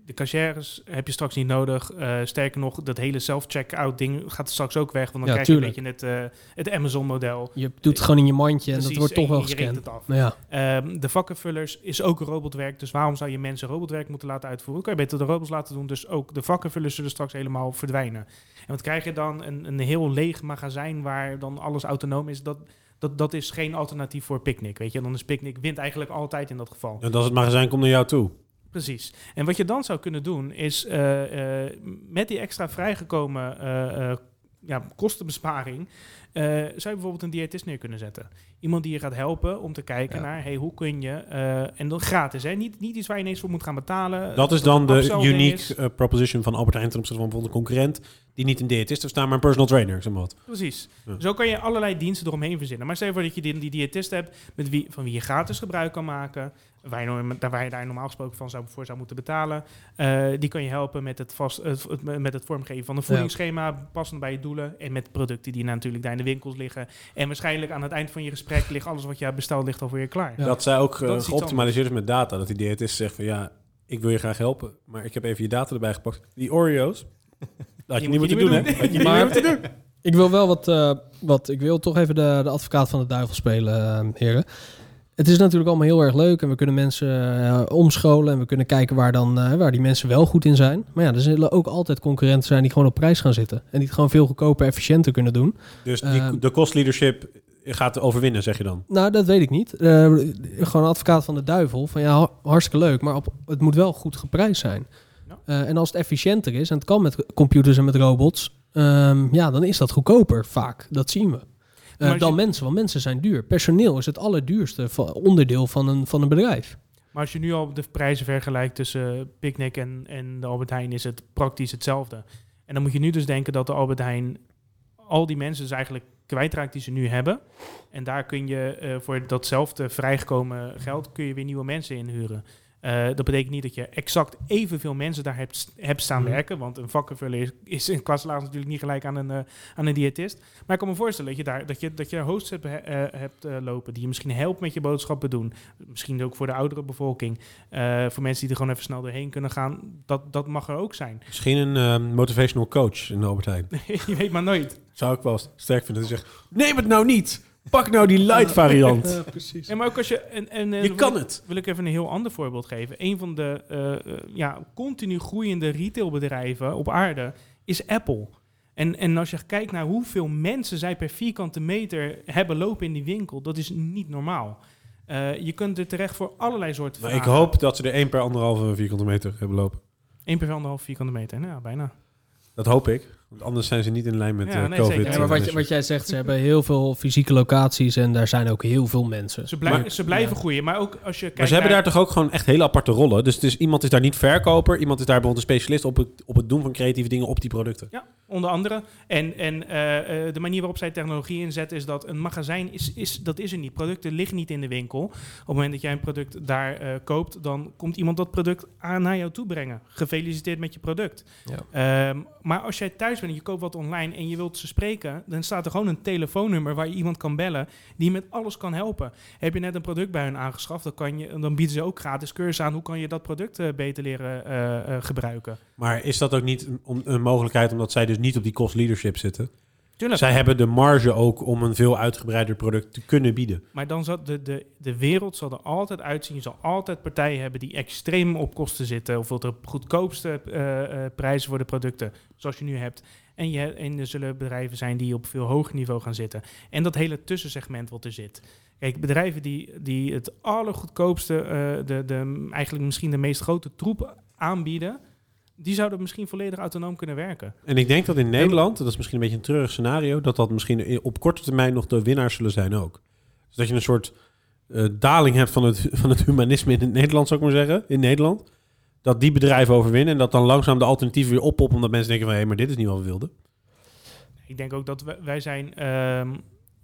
de cashiers heb je straks niet nodig. Eh, sterker nog, dat hele self-checkout ding gaat straks ook weg. Want dan Ja, krijg je een beetje het, eh, het Amazon-model. Je doet het gewoon in je mandje en dat wordt toch wel gescand. Nou ja, Ehm, de vakkenvullers is ook robotwerk. Dus waarom zou je mensen robotwerk moeten laten uitvoeren? Kan je beter de robots laten doen. Dus ook de vakkenvullers zullen straks helemaal verdwijnen. En wat krijg je dan? Een, een heel leeg magazijn waar dan alles autonoom is. Dat, dat, dat is geen alternatief voor Picnic. Weet je, dan is Picnic wint eigenlijk altijd in dat geval. En als het magazijn komt naar jou toe. Precies. En wat je dan zou kunnen doen is eh, eh, met die extra vrijgekomen eh, ja, kostenbesparing. zou je bijvoorbeeld een diëtist neer kunnen zetten. Iemand die je gaat helpen om te kijken Ja. naar hey, hoe kun je. eh, en dan gratis, hè? Niet, niet iets waar je ineens voor moet gaan betalen. Dat is dan de unique eh, proposition van Albert Heijn ten opzichte van bijvoorbeeld een concurrent die niet een diëtist heeft staan, maar een personal trainer. Zeg maar wat. Precies. Ja. Zo kan je allerlei diensten eromheen verzinnen. Maar stel voor dat je die, die diëtist hebt met wie, van wie je gratis gebruik kan maken. Waar je, waar je daar normaal gesproken van zou, voor zou moeten betalen. Eh, die kan je helpen met het, vast, met het vormgeven van een voedingsschema passend bij je doelen. En met producten die natuurlijk daar in de winkels liggen. En waarschijnlijk aan het eind van je gesprek ligt alles wat je hebt besteld ligt al voor je klaar. Ja. Dat zij ook eh, Dat is geoptimaliseerd is met data. Dat die diëtist zegt van ja, ik wil je graag helpen, maar ik heb even je data erbij gepakt. Die Oreo's, dat had je niet moeten doen, niet hè? je Maar- moeten doen. Ik wil wel wat, eh, wat ik wil toch even de, de advocaat van de duivel spelen, eh, heren. Het is natuurlijk allemaal heel erg leuk en we kunnen mensen omscholen en we kunnen kijken waar, dan, eh, waar die mensen wel goed in zijn. Maar ja, er zullen ook altijd concurrenten zijn die gewoon op prijs gaan zitten en die het gewoon veel goedkoper, efficiënter kunnen doen. Dus die, Ehm. de cost leadership gaat overwinnen, zeg je dan? Nou, dat weet ik niet. Eh, gewoon een advocaat van de duivel. Van ja, ha- hartstikke leuk, maar op, het moet wel goed geprijsd zijn. Ja. Eh, en als het efficiënter is, en het kan met computers en met robots, ehm, ja, dan is dat goedkoper vaak. Dat zien we. Eh, dan je- mensen, want mensen zijn duur. Personeel is het allerduurste onderdeel van een, van een bedrijf. Maar als je nu al de prijzen vergelijkt tussen Picnic en, en de Albert Heijn, is het praktisch hetzelfde. En dan moet je nu dus denken dat de Albert Heijn al die mensen dus eigenlijk kwijtraakt die ze nu hebben. En daar kun je eh, voor datzelfde vrijgekomen geld kun je weer nieuwe mensen inhuren. Eh, dat betekent niet dat je exact evenveel mensen daar hebt, hebt staan Mhm. werken. Want een vakkenvuller is, is in kwaslaas natuurlijk niet gelijk aan een, eh, aan een diëtist. Maar ik kan me voorstellen dat je daar dat je, dat je hosts hebt, eh, hebt lopen die je misschien helpt met je boodschappen doen. Misschien ook voor de oudere bevolking. Voor mensen die er gewoon even snel doorheen kunnen gaan. Dat, dat mag er ook zijn. Misschien een ehm, motivational coach in Albert Heijn. je weet maar nooit. Zou ik wel sterk vinden. Dat hij zegt, neem het nou niet. Pak nou die light variant. precies. En maar ook als je... En, en, eh, Je wil kan ik- het. Wil ik even een heel ander voorbeeld geven. Een van de eh, eh, ja, continu groeiende retailbedrijven op aarde is Apple. En, en als je kijkt naar hoeveel mensen zij per vierkante meter hebben lopen in die winkel, dat is niet normaal. Eh, je kunt er terecht voor allerlei soorten Maar ik hoop dat ze er één per anderhalve vierkante meter hebben lopen. 1 per anderhalf vierkante meter. Nou, ja, bijna. Dat hoop ik. Want anders zijn ze niet in lijn met Ja, eh, nee, COVID. zeker. Ja, maar wat, je- wat jij zegt, ze hebben heel veel fysieke locaties en daar zijn ook heel veel mensen. Ze, blijven Maar- ze blijven Ja. groeien, maar ook als je kijkt Maar ze hebben daar toch ook gewoon echt hele aparte rollen. Dus is, iemand is daar niet verkoper. Iemand is daar bijvoorbeeld een specialist op het, op het doen van creatieve dingen op die producten. Ja, onder andere. En, en eh, eh, de manier waarop zij technologie inzetten is dat een magazijn is, is, dat is er niet. Producten liggen niet in de winkel. Op het moment dat jij een product daar eh, koopt, dan komt iemand dat product aan naar jou toe brengen. Gefeliciteerd met je product. Ja. Ehm, maar als jij thuis bent en je koopt wat online en je wilt ze spreken, dan staat er gewoon een telefoonnummer waar je iemand kan bellen die met alles kan helpen. Heb je net een product bij hun aangeschaft, dan, kan je, dan bieden ze ook gratis cursus aan hoe kan je dat product beter leren eh, eh, gebruiken. Maar is dat ook niet een, een mogelijkheid omdat zij dus niet op die cost leadership zitten? Tuurlijk. Zij hebben de marge ook om een veel uitgebreider product te kunnen bieden. Maar dan zal de, de, de wereld zal er altijd uitzien. Je zal altijd partijen hebben die extreem op kosten zitten. Of de goedkoopste eh, eh, prijzen voor de producten, zoals je nu hebt. En, je, en er zullen bedrijven zijn die op veel hoger niveau gaan zitten. En dat hele tussensegment wat er zit. Kijk, bedrijven die, die het allergoedkoopste, eh, de, de, eigenlijk misschien de meest grote troep aanbieden, die zouden misschien volledig autonoom kunnen werken. En ik denk dat in Nederland, dat is misschien een beetje een treurig scenario, dat dat misschien op korte termijn nog de winnaars zullen zijn ook. Dus dat je een soort eh, daling hebt van het, van het humanisme in het Nederland, zou ik maar zeggen, in Nederland. Dat die bedrijven overwinnen en dat dan langzaam de alternatieven weer oppoppen, omdat mensen denken van, hé, maar dit is niet wat we wilden. Ik denk ook dat wij, wij zijn ehm,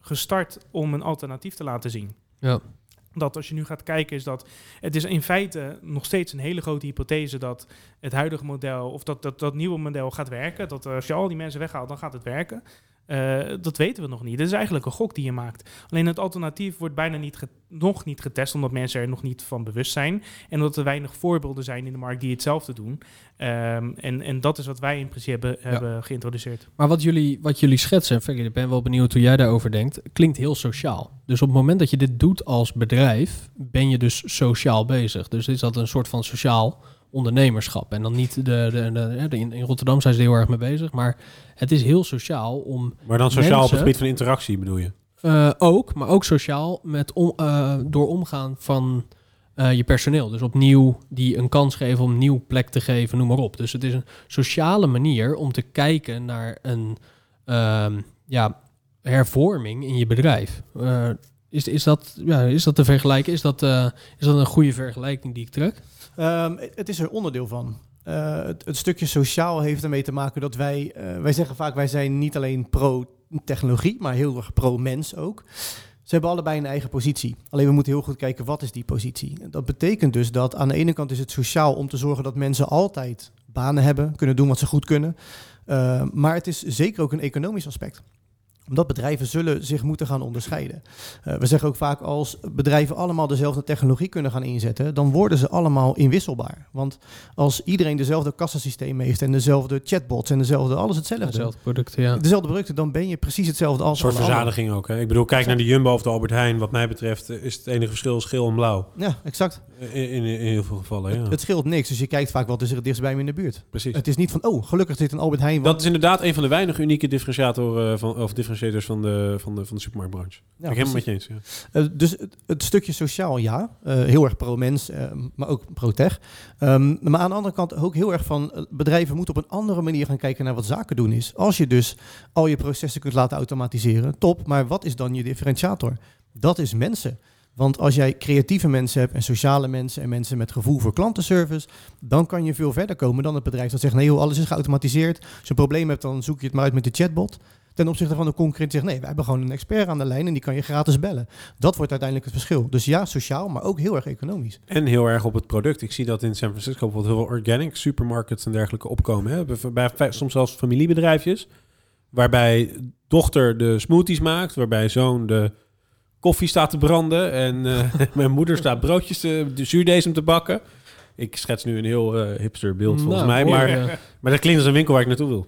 gestart om een alternatief te laten zien. Ja. Dat als je nu gaat kijken, is dat het is in feite nog steeds een hele grote hypothese dat het huidige model, of dat dat, dat nieuwe model gaat werken. Dat als je al die mensen weghaalt, dan gaat het werken. Eh, dat weten we nog niet. Het is eigenlijk een gok die je maakt. Alleen het alternatief wordt bijna niet nog niet getest, omdat mensen er nog niet van bewust zijn. En omdat er weinig voorbeelden zijn in de markt die hetzelfde doen. Ehm, en, en dat is wat wij in principe hebben, hebben geïntroduceerd. Maar wat jullie, wat jullie schetsen, Ferry, ik ben wel benieuwd hoe jij daarover denkt, klinkt heel sociaal. Dus op het moment dat je dit doet als bedrijf, ben je dus sociaal bezig. Dus is dat een soort van sociaal ondernemerschap. En dan niet de, de, de, ja, de- in, in Rotterdam zijn ze er heel erg mee bezig, maar het is heel sociaal om Maar dan sociaal op het gebied van interactie bedoel je? eh, ook, maar ook sociaal met om, eh, door omgaan van eh, je personeel. Dus opnieuw die een kans geven om nieuw plek te geven, noem maar op. Dus het is een sociale manier om te kijken naar een ehm, ja, hervorming in je bedrijf. Is, is, dat, ja, is dat te vergelijken? Is dat, is dat een goede vergelijking die ik trek? Ehm, het is er onderdeel van. Eh, het, stukje sociaal heeft ermee te maken dat wij, eh, wij zeggen vaak, wij zijn niet alleen pro-technologie, maar heel erg pro-mens ook. Ze hebben allebei een eigen positie. Alleen we moeten heel goed kijken, wat is die positie? Dat betekent dus dat aan de ene kant is het sociaal om te zorgen dat mensen altijd banen hebben, kunnen doen wat ze goed kunnen. Eh, maar het is zeker ook een economisch aspect omdat bedrijven zullen zich moeten gaan onderscheiden. Eh, we zeggen ook vaak als bedrijven allemaal dezelfde technologie kunnen gaan inzetten, dan worden ze allemaal inwisselbaar. Want als iedereen dezelfde kassasysteem heeft en dezelfde chatbots en dezelfde alles hetzelfde, Hetzelfde producten, ja. dezelfde producten, dan ben je precies hetzelfde Een als soort alle anderen. verzadiging ook. Hè? Ik bedoel, kijk naar de Jumbo of de Albert Heijn. Wat mij betreft eh, is het enige verschil schil en blauw. Ja, exact. In, in, in heel veel gevallen, ja. Het scheelt niks, dus je kijkt vaak wat is er het dichtst bij me in de buurt. Precies. Het is niet van, oh, gelukkig zit een Albert Heijn. Dat is inderdaad een van de weinige unieke differentiatoren van, of differentiators van de, van de, van de supermarktbranche. Ja, ik helemaal met je eens. Ja. Eh, dus het, het stukje sociaal, ja. Eh, heel erg pro-mens, eh, maar ook pro-tech. Ehm, maar aan de andere kant ook heel erg van... bedrijven moeten op een andere manier gaan kijken naar wat zaken doen is. Als je dus al je processen kunt laten automatiseren, top. Maar wat is dan je differentiator? Dat is mensen. Want als jij creatieve mensen hebt en sociale mensen... en mensen met gevoel voor klantenservice... dan kan je veel verder komen dan het bedrijf dat zegt... nee joh, alles is geautomatiseerd. Als je een probleem hebt, dan zoek je het maar uit met de chatbot. Ten opzichte van de concurrent die zegt... nee, wij hebben gewoon een expert aan de lijn... en die kan je gratis bellen. Dat wordt uiteindelijk het verschil. Dus ja, sociaal, maar ook heel erg economisch. En heel erg op het product. Ik zie dat in San Francisco bijvoorbeeld heel veel organic supermarkets en dergelijke opkomen. Hè? Bij, soms zelfs familiebedrijfjes. Waarbij dochter de smoothies maakt. Waarbij zoon de koffie staat te branden. En eh, mijn moeder staat broodjes, te, de zuurdesem te bakken. Ik schets nu een heel eh, hipster beeld volgens Nou, mij. mooi, Maar, ja. maar dat klinkt als een winkel waar ik naartoe wil.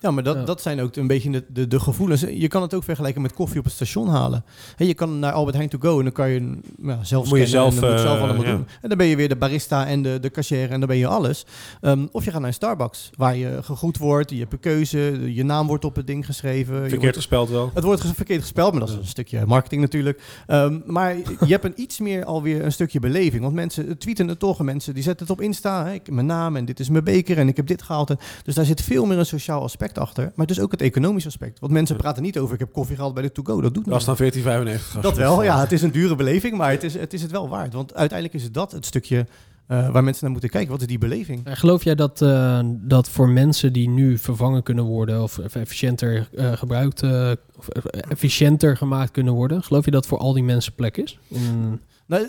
Ja, maar dat, Ja. dat zijn ook een beetje de, de, de gevoelens. Je kan het ook vergelijken met koffie op het station halen. Hè, je kan naar Albert Heijn to go en dan kan je ja, zelf Moet je zelf, en dan moet je zelf eh, allemaal ja. doen. En dan ben je weer de barista en de, de cashier en dan ben je alles. Ehm, of je gaat naar een Starbucks, waar je gegroet wordt, je hebt een keuze, je naam wordt op het ding geschreven. je Verkeerd wordt- gespeld wel. het wordt verkeerd gespeld, maar dat is een stukje marketing natuurlijk. Ehm, maar je hebt een iets meer alweer een stukje beleving. Want mensen tweeten het toch. en Mensen die zetten het op Insta. Hè, ik, mijn naam en dit is mijn beker en ik heb dit gehaald. En- Dus daar zit veel meer een sociaal aspect achter. Maar dus ook het economisch aspect. Want mensen praten niet over ik heb koffie gehaald bij de to-go. Dat doet Dat is dan 14,95. Dat wel, ja. Het is een dure beleving, maar het is, het is het wel waard. Want uiteindelijk is het dat het stukje eh, waar mensen naar moeten kijken. Wat is die beleving? En geloof jij dat, eh, dat voor mensen die nu vervangen kunnen worden of efficiënter eh, gebruikt, eh, of efficiënter gemaakt kunnen worden, geloof je dat voor al die mensen plek is? In Nou,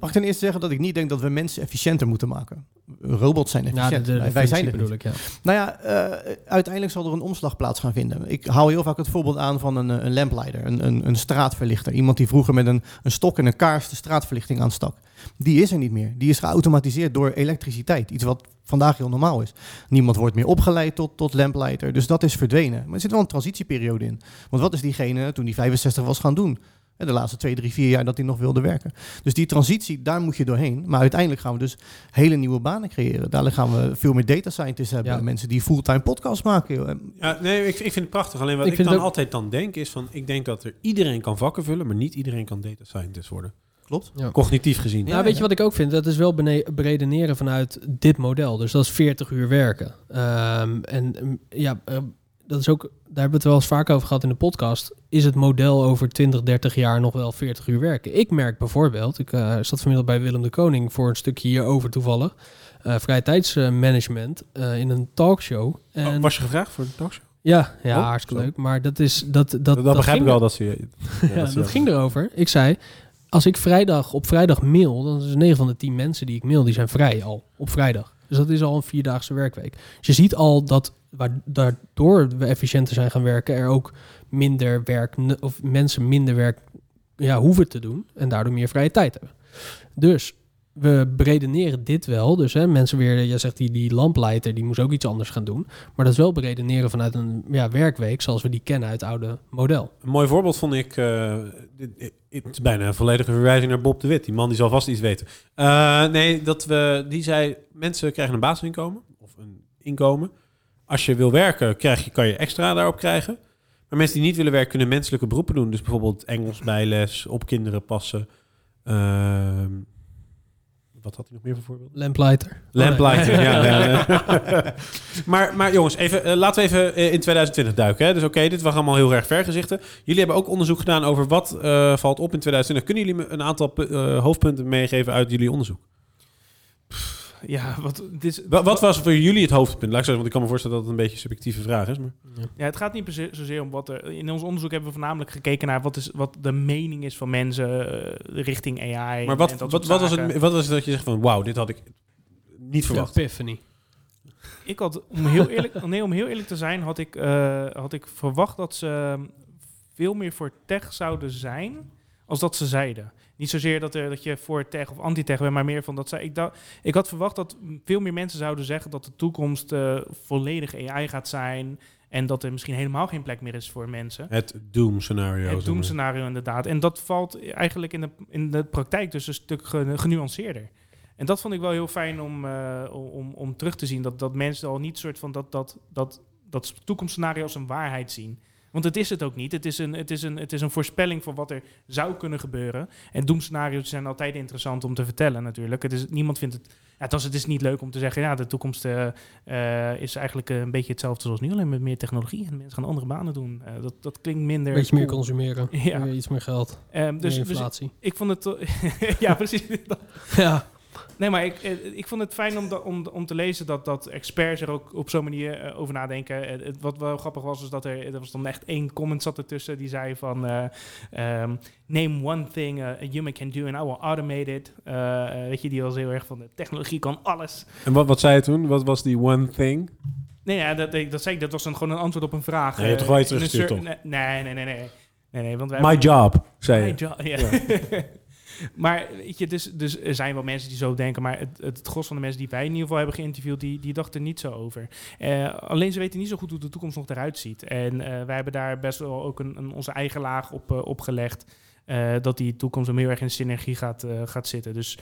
mag ik ten eerste zeggen dat ik niet denk dat we mensen efficiënter moeten maken. Robots zijn Ja, efficiënt. de, de, wij, zijn niet. bedoel ik, ja. Nou ja, eh, uiteindelijk zal er een omslag plaats gaan vinden. Ik haal heel vaak het voorbeeld aan van een, eh, een lamplighter, een, een, een straatverlichter. Iemand die vroeger met een, een stok en een kaars de straatverlichting aanstak. Die is er niet meer. Die is geautomatiseerd door elektriciteit. Iets wat vandaag heel normaal is. Niemand wordt meer opgeleid tot, tot lamplighter. Dus dat is verdwenen. Maar er zit wel een transitieperiode in. Want wat is diegene toen die 65 was gaan doen? De laatste twee, drie, vier jaar dat hij nog wilde werken. Dus die transitie, daar moet je doorheen. Maar uiteindelijk gaan we dus hele nieuwe banen creëren. Dadelijk gaan we veel meer data scientists hebben. Ja. Mensen die fulltime podcasts maken. Ja, nee, ik, ik vind het prachtig. Alleen wat Ik dan ook- altijd dan denk is van... Ik denk dat er iedereen kan vakken vullen, maar niet iedereen kan data scientist worden. Klopt. Ja. Cognitief gezien. Nou, weet je wat ik ook vind? Dat is wel beredeneren vanuit dit model. Dus dat is 40 uur werken. Ehm, en mm, ja, eh, dat is ook, daar hebben we het wel eens vaak over gehad in de podcast. Is het model over 20, 30 jaar nog wel 40 uur werken? Ik merk bijvoorbeeld, ik eh, zat vanmiddag bij Willem de Koning voor een stukje hierover toevallig. eh vrije tijdsmanagement eh, in een talkshow. En, Oh, was je gevraagd voor de talkshow? ja, ja Oh, hartstikke zo. leuk. Maar dat is dat dat Dat, begrijp ging ik wel dat ze... ja, dat ging erover. Ik zei, als ik vrijdag op vrijdag mail, dan is 9 van de 10 mensen die ik mail, die zijn vrij al op vrijdag. Dus dat is al een vierdaagse werkweek. Dus je ziet al dat waar, daardoor we efficiënter zijn gaan werken, er ook minder werk of mensen minder werk ja, hoeven te doen en daardoor meer vrije tijd hebben. Dus we beredeneren dit wel. Dus hè, mensen weer, jij zegt die, die lampleiter, die moest ook iets anders gaan doen. Maar dat is wel beredeneren vanuit een ja, werkweek zoals we die kennen uit het oude model. Een mooi voorbeeld vond ik, dit- het is bijna een volledige verwijzing naar Bob de Wit. Die man die zal vast iets weten. Eh, nee, dat we, die zei, mensen krijgen een basisinkomen of een inkomen. Als je wil werken, krijg je, kan je extra daarop krijgen. Maar mensen die niet willen werken, kunnen menselijke beroepen doen. Dus bijvoorbeeld Engels bijles, op kinderen passen. Ehm, wat had hij nog meer voor voorbeeld? Lamplighter. Lamplighter, Oh, nee. ja. ja. maar, maar jongens, even, eh, laten we even eh, in 2020 duiken. Hè? Dus oké, dit was allemaal heel erg vergezichten. Jullie hebben ook onderzoek gedaan over wat eh, valt op in 2020. Kunnen jullie me een aantal pu- eh, hoofdpunten meegeven uit jullie onderzoek? Ja, wat, dit Wat was voor jullie het hoofdpunt? Laat ik zeggen, want ik kan me voorstellen dat het een beetje een subjectieve vraag is. Maar... Ja, het gaat niet zozeer om wat er... In ons onderzoek hebben we voornamelijk gekeken naar wat, is, wat de mening is van mensen eh, richting AI. Maar en wat, dat wat, wat, was het, wat was het dat je zegt van, wauw, dit had ik niet verwacht? Epiphany. Ik had, om heel eerlijk, nee, om heel eerlijk te zijn, had ik, eh, had ik verwacht dat ze veel meer voor tech zouden zijn als dat ze zeiden. Niet zozeer dat, er, dat je voor tech of anti-tech bent, maar meer van dat zij. Ik, ik had verwacht dat veel meer mensen zouden zeggen dat de toekomst eh, volledig AI gaat zijn. En dat er misschien helemaal geen plek meer is voor mensen. Het doom-scenario. zeg Het maar. doemscenario inderdaad. En dat valt eigenlijk in de, in de praktijk dus een stuk ge- genuanceerder. En dat vond ik wel heel fijn om, eh, om, om terug te zien. Dat, dat mensen al niet soort van dat, dat, dat, dat toekomstscenario als een waarheid zien. Want het is het ook niet. Het is een, het is een, het is een voorspelling van wat er zou kunnen gebeuren. En doemscenario's zijn altijd interessant om te vertellen natuurlijk. Het is, niemand vindt het... Ja, het, was, het is niet leuk om te zeggen... ja, de toekomst eh, eh, is eigenlijk eh, een beetje hetzelfde zoals nu. Alleen met meer technologie. En mensen gaan andere banen doen. Dat, dat klinkt minder... Beetje meer consumeren. Ja. Iets meer geld. Ehm, dus, meer dus inflatie. ik vond het... ja, precies. ja. Nee, maar ik, eh, ik vond het fijn om, om, om te lezen dat, dat experts er ook op zo'n manier eh, over nadenken. Eh, wat wel grappig was, is dat er, er was dan echt één comment zat ertussen die zei van... eh, ehm, name one thing a human can do and I will automate it. Weet je, die was heel erg van de technologie kan alles. En wat, wat zei je toen? Wat was die one thing? Nee, ja, dat, dat zei ik, dat was een, gewoon een antwoord op een vraag. Nee, je hebt toch wel iets teruggestuurd, cer- Nee, nee, nee, nee. nee. nee, nee want wij My job, zei My je. ja. maar weet je, dus, dus er zijn wel mensen die zo denken, maar het, het gros van de mensen die wij in ieder geval hebben geïnterviewd, die, die dachten niet zo over. Eh, alleen ze weten niet zo goed hoe de toekomst nog eruit ziet. En eh, wij hebben daar best wel ook een, een, onze eigen laag op, eh, opgelegd. dat die toekomst hem heel erg in synergie gaat, gaat zitten. Dus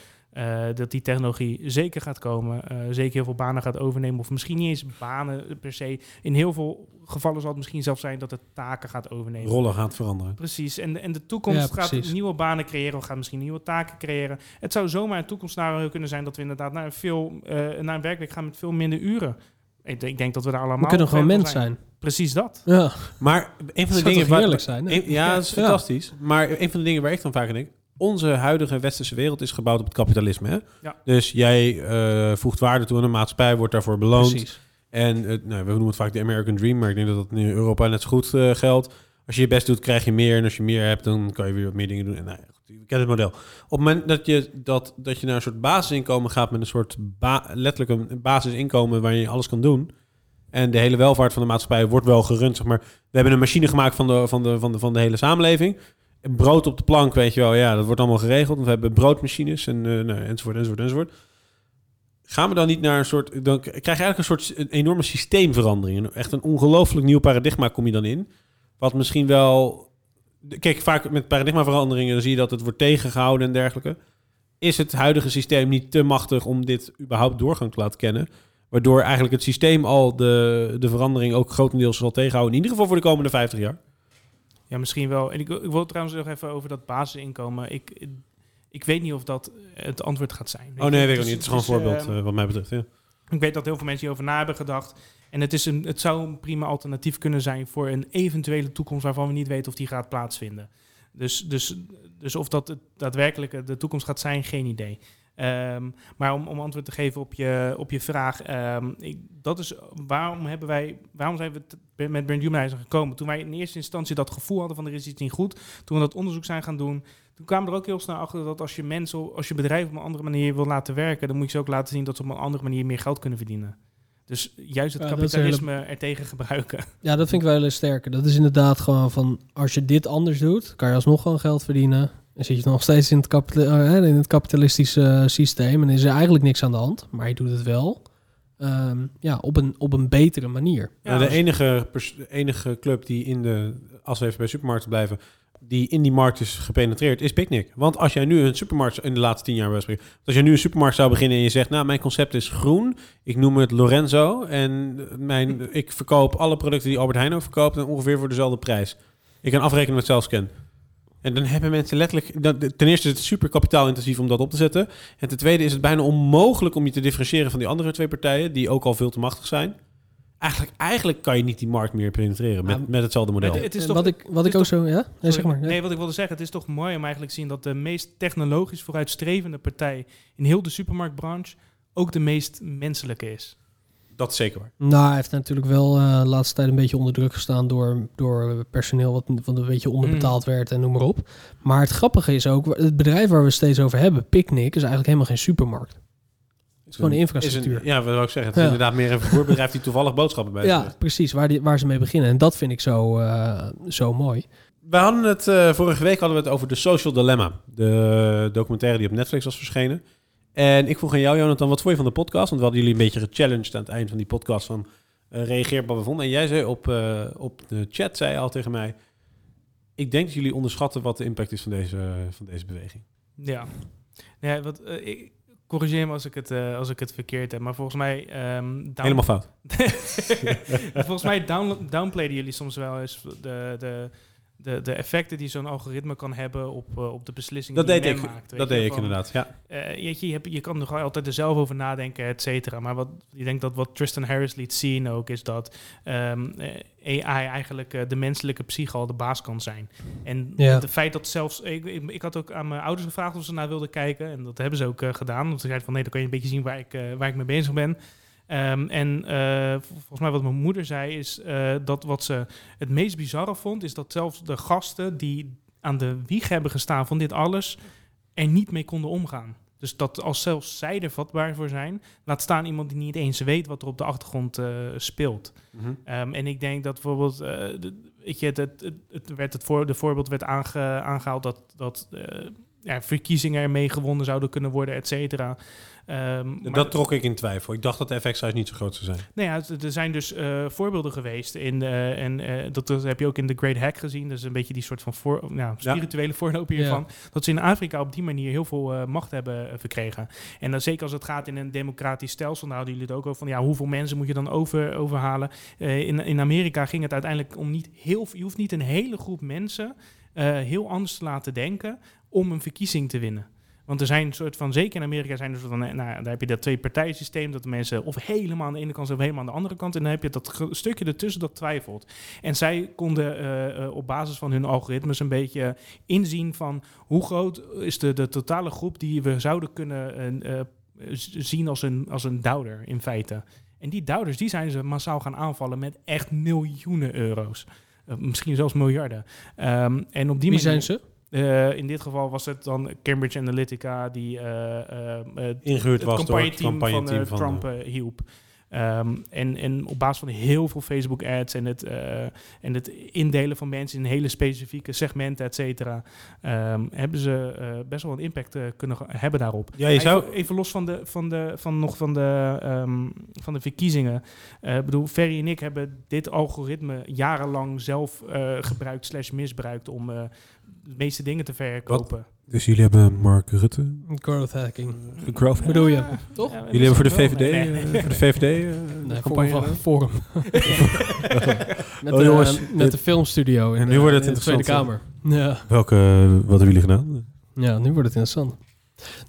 dat die technologie zeker gaat komen. zeker heel veel banen gaat overnemen. Of misschien niet eens banen per se. In heel veel gevallen zal het misschien zelfs zijn dat het taken gaat overnemen. Rollen gaat veranderen. Precies, en de, en de toekomst Ja, gaat nieuwe banen creëren of gaat misschien nieuwe taken creëren. Het zou zomaar een toekomstscenario kunnen zijn dat we inderdaad naar een, veel, eh, naar een werkweek gaan met veel minder uren. Ik, denk- ik denk dat we daar allemaal We kunnen gewoon mens zijn. Precies dat. Ja. Maar een van de dingen... waar- heerlijk zijn? hè? een- ja, dat is Ja. fantastisch. Maar een van de dingen waar ik dan vaak aan denk... Onze huidige westerse wereld is gebouwd op het kapitalisme. Hè? Ja. Dus jij eh, voegt waarde toe aan een maatschappij, wordt daarvoor beloond. Precies. En nou, we noemen het vaak de American Dream, maar ik denk dat dat in Europa net zo goed eh, geldt. Als je je best doet, krijg je meer. En als je meer hebt, dan kan je weer wat meer dingen doen. En nou, goed, het model. Op het moment dat je, dat, dat je naar een soort basisinkomen gaat met een soort letterlijk een basisinkomen waarin je alles kan doen. En de hele welvaart van de maatschappij wordt wel gerund. Zeg maar. We hebben een machine gemaakt van de, van de, van de, van de hele samenleving. Brood op de plank, weet je wel, ja, dat wordt allemaal geregeld. Want we hebben broodmachines en, eh, nou, enzovoort, enzovoort, enzovoort. Gaan we dan niet naar een soort... Dan krijg je eigenlijk een soort een enorme systeemverandering. Echt een ongelooflijk nieuw paradigma kom je dan in. Wat misschien wel... Kijk, vaak met paradigmaveranderingen dan zie je dat het wordt tegengehouden en dergelijke. Is het huidige systeem niet te machtig om dit überhaupt doorgang te laten kennen? Waardoor eigenlijk het systeem al de, de verandering ook grotendeels zal tegenhouden. In ieder geval voor de komende 50 jaar. Ja, misschien wel. En ik, ik wil trouwens nog even over dat basisinkomen. Ik, ik weet niet of dat het antwoord gaat zijn. Oh nee, weet ik niet. Het is gewoon een voorbeeld eh, eh, wat mij betreft. Ja. Ik weet dat heel veel mensen hierover na hebben gedacht. En het, is een, het zou een prima alternatief kunnen zijn voor een eventuele toekomst waarvan we niet weten of die gaat plaatsvinden. Dus, dus, dus of dat het daadwerkelijk de toekomst gaat zijn, geen idee. Ehm, maar om, om antwoord te geven op je, op je vraag, ehm, ik, dat is waarom hebben wij, waarom zijn we met Brand Humanizer gekomen? Toen wij in eerste instantie dat gevoel hadden van er is iets niet goed, toen we dat onderzoek zijn gaan doen, toen kwamen we er ook heel snel achter dat als je mensen, als je bedrijven op een andere manier wil laten werken, dan moet je ze ook laten zien dat ze op een andere manier meer geld kunnen verdienen. Dus juist het Ja, kapitalisme er tegen gebruiken. Ja, dat vind ik wel heel sterk. Dat is inderdaad gewoon van, als je dit anders doet, kan je alsnog gewoon geld verdienen. En zit je nog steeds in het, kapita- eh, in het kapitalistische systeem en is er eigenlijk niks aan de hand. Maar je doet het wel ehm, ja, op, een, op een betere manier. Ja, de enige, enige club die in de, als we even bij supermarkten blijven, die in die markt is gepenetreerd, is Picnic. Want als jij nu een supermarkt, in de laatste tien jaar als jij nu een supermarkt zou beginnen en je zegt, nou, mijn concept is groen, ik noem het Lorenzo en mijn, ik verkoop alle producten die Albert Heijn ook verkoopt en ongeveer voor dezelfde prijs. Ik kan afrekenen met zelfscan. En dan hebben mensen letterlijk... ten eerste is het super kapitaalintensief om dat op te zetten. En ten tweede is het bijna onmogelijk om je te differentiëren van die andere twee partijen... die ook al veel te machtig zijn. Eigenlijk, eigenlijk kan je niet die markt meer penetreren met, met hetzelfde model. Het, het is En toch, wat ik, wat ik ook toch- zo... Ja? Nee, Sorry. zeg maar. Nee, wat ik wilde zeggen, het is toch mooi om eigenlijk te zien dat de meest technologisch vooruitstrevende partij in heel de supermarktbranche ook de meest menselijke is. Dat is zeker waar. Nou, hij heeft natuurlijk wel eh, de laatste tijd een beetje onder druk gestaan door, door personeel wat, wat een beetje onderbetaald werd en noem maar op. Maar het grappige is ook, het bedrijf waar we steeds over hebben, Picnic, is eigenlijk helemaal geen supermarkt. Het gewoon een infrastructuur. Is een- ja, wat wil ik zeggen? Het is Ja. inderdaad meer een vervoerbedrijf die toevallig boodschappen bij Ja, precies, waar, die, waar ze mee beginnen. En dat vind ik zo, eh, zo mooi. We hadden het, eh, vorige week hadden we het over The Social Dilemma. De documentaire die op Netflix was verschenen. En ik vroeg aan jou, Jonathan, wat vond je van de podcast? Want we hadden jullie een beetje gechallenged aan het eind van die podcast van... eh reageer op wat we vonden. En jij zei op, eh, op de chat, zei al tegen mij... Ik denk dat jullie onderschatten wat de impact is van deze, van deze beweging. Ja. Nee, wat, eh, ik, corrigeer me als ik het, eh, als ik het verkeerd heb, maar volgens mij... ehm, Helemaal fout. volgens mij down, downplayden jullie soms wel eens de, de, de, de effecten die zo'n algoritme kan hebben op, eh, op de beslissingen Dat die deed men ik, maakt. weet dat je, deed ik inderdaad, ja. eh, weet je, je, hebt- je kan er altijd er zelf over nadenken, et cetera. Maar wat, ik denk dat wat Tristan Harris liet zien ook, is dat ehm, eh, AI eigenlijk de menselijke psyche al de baas kan zijn. En Ja. het feit dat zelfs... Ik, ik, ik had ook aan mijn ouders gevraagd of ze naar wilden kijken. En dat hebben ze ook gedaan. Want ze zeiden van, nee, dan kan je een beetje zien waar ik, waar ik mee bezig ben. Ehm, en eh, vol- volgens mij wat mijn moeder zei, is eh, dat wat ze het meest bizarre vond... is dat zelfs de gasten die aan de wieg hebben gestaan van dit alles... er niet mee konden omgaan. Dus dat als zelfs zij er vatbaar voor zijn... laat staan iemand die niet eens weet wat er op de achtergrond eh, speelt. Mhm. Ehm, en ik denk dat bijvoorbeeld, de, weet je, het, het, het, werd het voor, de voorbeeld werd aange, aangehaald dat, dat ja, verkiezingen ermee gewonnen zouden kunnen worden, et cetera. Ehm, maar dat trok ik in twijfel. Ik dacht dat de size niet zo groot zou zijn. nou ja, er zijn dus eh, voorbeelden geweest. In, eh, en eh, dat, dat heb je ook in The Great Hack gezien. Dat is een beetje die soort van voor, nou, spirituele voorloper Ja. hiervan. Dat ze in Afrika op die manier heel veel eh, macht hebben verkregen. En dan zeker als het gaat in een democratisch stelsel. Nou hadden jullie het ook over van ja, hoeveel mensen moet je dan over, overhalen? Eh, in, in Amerika ging het uiteindelijk om niet heel Je hoeft niet een hele groep mensen eh, heel anders te laten denken om een verkiezing te winnen. Want er zijn een soort van, zeker in Amerika zijn er soort van, nou, daar heb je dat twee partijensysteem, dat de mensen of helemaal aan de ene kant zijn of helemaal aan de andere kant. En dan heb je dat stukje ertussen dat twijfelt. En zij konden eh, eh, op basis van hun algoritmes een beetje inzien van hoe groot is de, de totale groep die we zouden kunnen eh, zien als een, als een douder in feite. En die douders, die zijn ze massaal gaan aanvallen met echt miljoenen euro's. Misschien zelfs miljarden. Ehm, en op die Wie manier, zijn ze? Eh, in dit geval was het dan Cambridge Analytica die eh, eh, eh, Ingehuurd het was door het campagneteam van, eh, van... Trump hielp. Ehm, en, en op basis van heel veel Facebook ads en het, en het indelen van mensen in hele specifieke segmenten, et cetera, ehm, hebben ze best wel een impact kunnen hebben daarop. Ja, je Maar zou... even, even los van de, van de, van nog van de, ehm, van de verkiezingen. Ik bedoel, Ferry en ik hebben dit algoritme jarenlang zelf gebruikt slash misbruikt om de meeste dingen te verkopen. Dus jullie hebben Mark Rutte Growth hacking. growth Bedoel je? Toch? Ja, Jullie hebben voor de. VVD, Nee, eh, nee. voor de VVD eh, Nee, campagne voor, voor hem. met, Oh, de, jongens, met de filmstudio in, nu de- wordt het in de Tweede Kamer. Ja. Welke, wat hebben jullie gedaan? ja, nu wordt het interessant.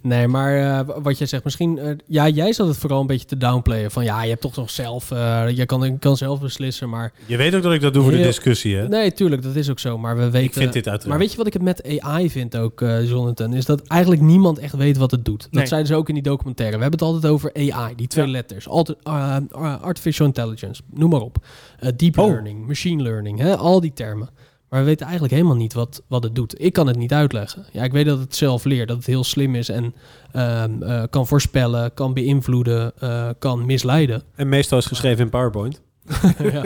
Nee, maar eh, wat jij zegt, misschien... eh, ja, jij zat het vooral een beetje te downplayen. Van ja, je hebt toch nog zelf... eh je kan, kan zelf beslissen, maar... Je weet ook dat ik dat doe voor de discussie, hè? Nee, tuurlijk, dat is ook zo. Maar we weten... ik vind dit uiteraard. Maar weet je wat ik het met AI vind ook, eh Jonathan? Is dat eigenlijk niemand echt weet wat het doet. Dat Nee. zeiden ze ook in die documentaire. We hebben het altijd over AI, die twee Ja. letters. Alter- uh, uh, artificial intelligence, noem maar op. Uh, deep Oh. learning, machine learning, hè? al die termen. Maar we weten eigenlijk helemaal niet wat, wat het doet. Ik kan het niet uitleggen. Ja, ik weet dat het zelf leert, dat het heel slim is en ehm, eh, kan voorspellen, kan beïnvloeden, eh, kan misleiden. En meestal is geschreven in PowerPoint. ja.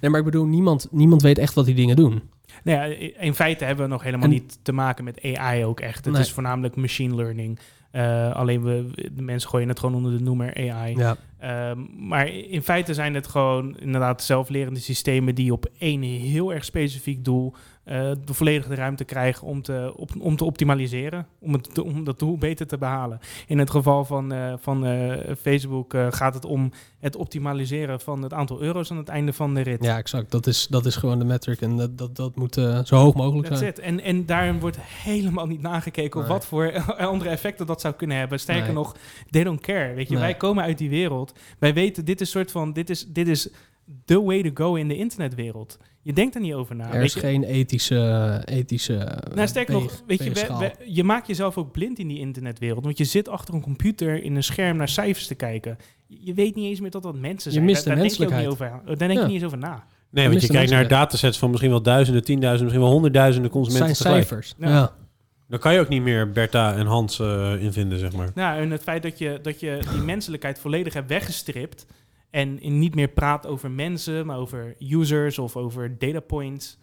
Nee, maar ik bedoel, niemand, niemand weet echt wat die dingen doen. Nou ja, i- in feite hebben we nog helemaal En- niet te maken met AI ook echt. Het Nee. is voornamelijk machine learning. Eh, alleen we, de mensen gooien het gewoon onder de noemer AI. Ja. Ehm, maar in feite zijn het gewoon inderdaad zelflerende systemen die op één heel erg specifiek doel eh, de volledige ruimte krijgen om te, op, om te optimaliseren, om, het, om dat doel beter te behalen. In het geval van, eh, van eh, Facebook gaat het om het optimaliseren van het aantal euro's aan het einde van de rit. ja, exact. Dat is, dat is gewoon de metric en dat, dat, dat moet zo hoog mogelijk That's zijn. it. En, en daarin wordt helemaal niet nagekeken op Nee. wat voor andere effecten dat zou kunnen hebben. Sterker Nee. nog, they don't care. Weet je, Nee. wij komen uit die wereld. Wij weten, dit is soort van, dit is, dit is the way to go in de internetwereld. Je denkt er niet over na. er is je? geen ethische... ethische Nou, sterker nog, weet je, we- weegschaal. we- je maakt jezelf ook blind in die internetwereld. Want je zit achter een computer in een scherm naar cijfers te kijken. Je weet niet eens meer dat dat mensen Je zijn. mist daar, de daar denk je ook niet menselijkheid. over, daar denk Ja. je niet eens over na. Nee, want je kijkt naar menselijkheid. datasets van misschien wel duizenden, tienduizenden, misschien wel honderdduizenden Het consumenten zijn tegelijk. cijfers. Ja. Ja. Dan kan je ook niet meer Bertha en Hans eh invinden, zeg maar. Nou, en het feit dat je, dat je die menselijkheid volledig hebt weggestript en in niet meer praat over mensen, maar over users of over data points.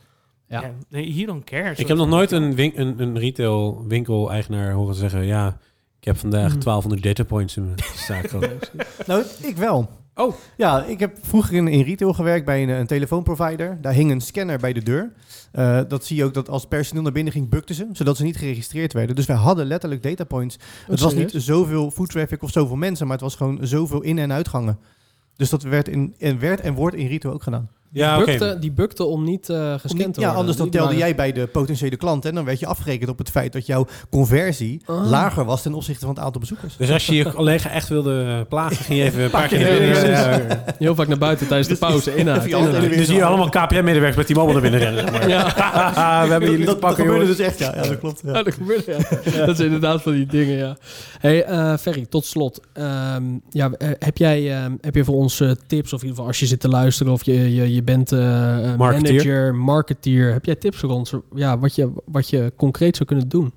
Ja. Ja. you don't care. Ik heb nog nooit een, win- een, een retail winkel-eigenaar horen zeggen... ja, ik heb vandaag Mhm. 1200 data points in mijn zaak gehad. Nou, ik wel. Oh. Ja, ik heb vroeger in, in retail gewerkt bij een, een telefoonprovider. Daar hing een scanner bij de deur. Eh, dat zie je ook dat als personeel naar binnen ging, bukten ze, zodat ze niet geregistreerd werden. Dus wij hadden letterlijk datapoints. Het was niet zoveel food traffic of zoveel mensen, maar het was gewoon zoveel in- en uitgangen. Dus dat werd, in, en werd en wordt in retail ook gedaan. Ja, die, bukte, die bukte om niet eh Om gescand niet- te ja, worden. anders dan telde jij bij de potentiële klant en dan werd je afgerekend op het feit dat jouw conversie Ah. lager was ten opzichte van het aantal bezoekers. Dus als je je collega echt wilde plagen, ging je even een paar keer... Ja, naar binnen. Ja. Heel vaak naar buiten tijdens de pauze. In en uit, Even je in en hand in de uit. weer Dus hier allemaal KPN-medewerkers met die mobile naar binnen rennen. Zeg maar. Ja. we hebben jullie te dat, dat pakken, gebeurde jongens. dus echt, ja. ja dat klopt. Ja. Ja, dat gebeurde, ja. Dat is inderdaad van die dingen, ja. hey, eh, Ferry, tot slot. Ehm, ja, eh, heb, jij, ehm, heb je voor ons tips, of in ieder geval als je zit te luisteren... of je, je, je bent Marketeer. manager, marketeer... heb jij tips voor ons ja, wat, je, wat je concreet zou kunnen doen?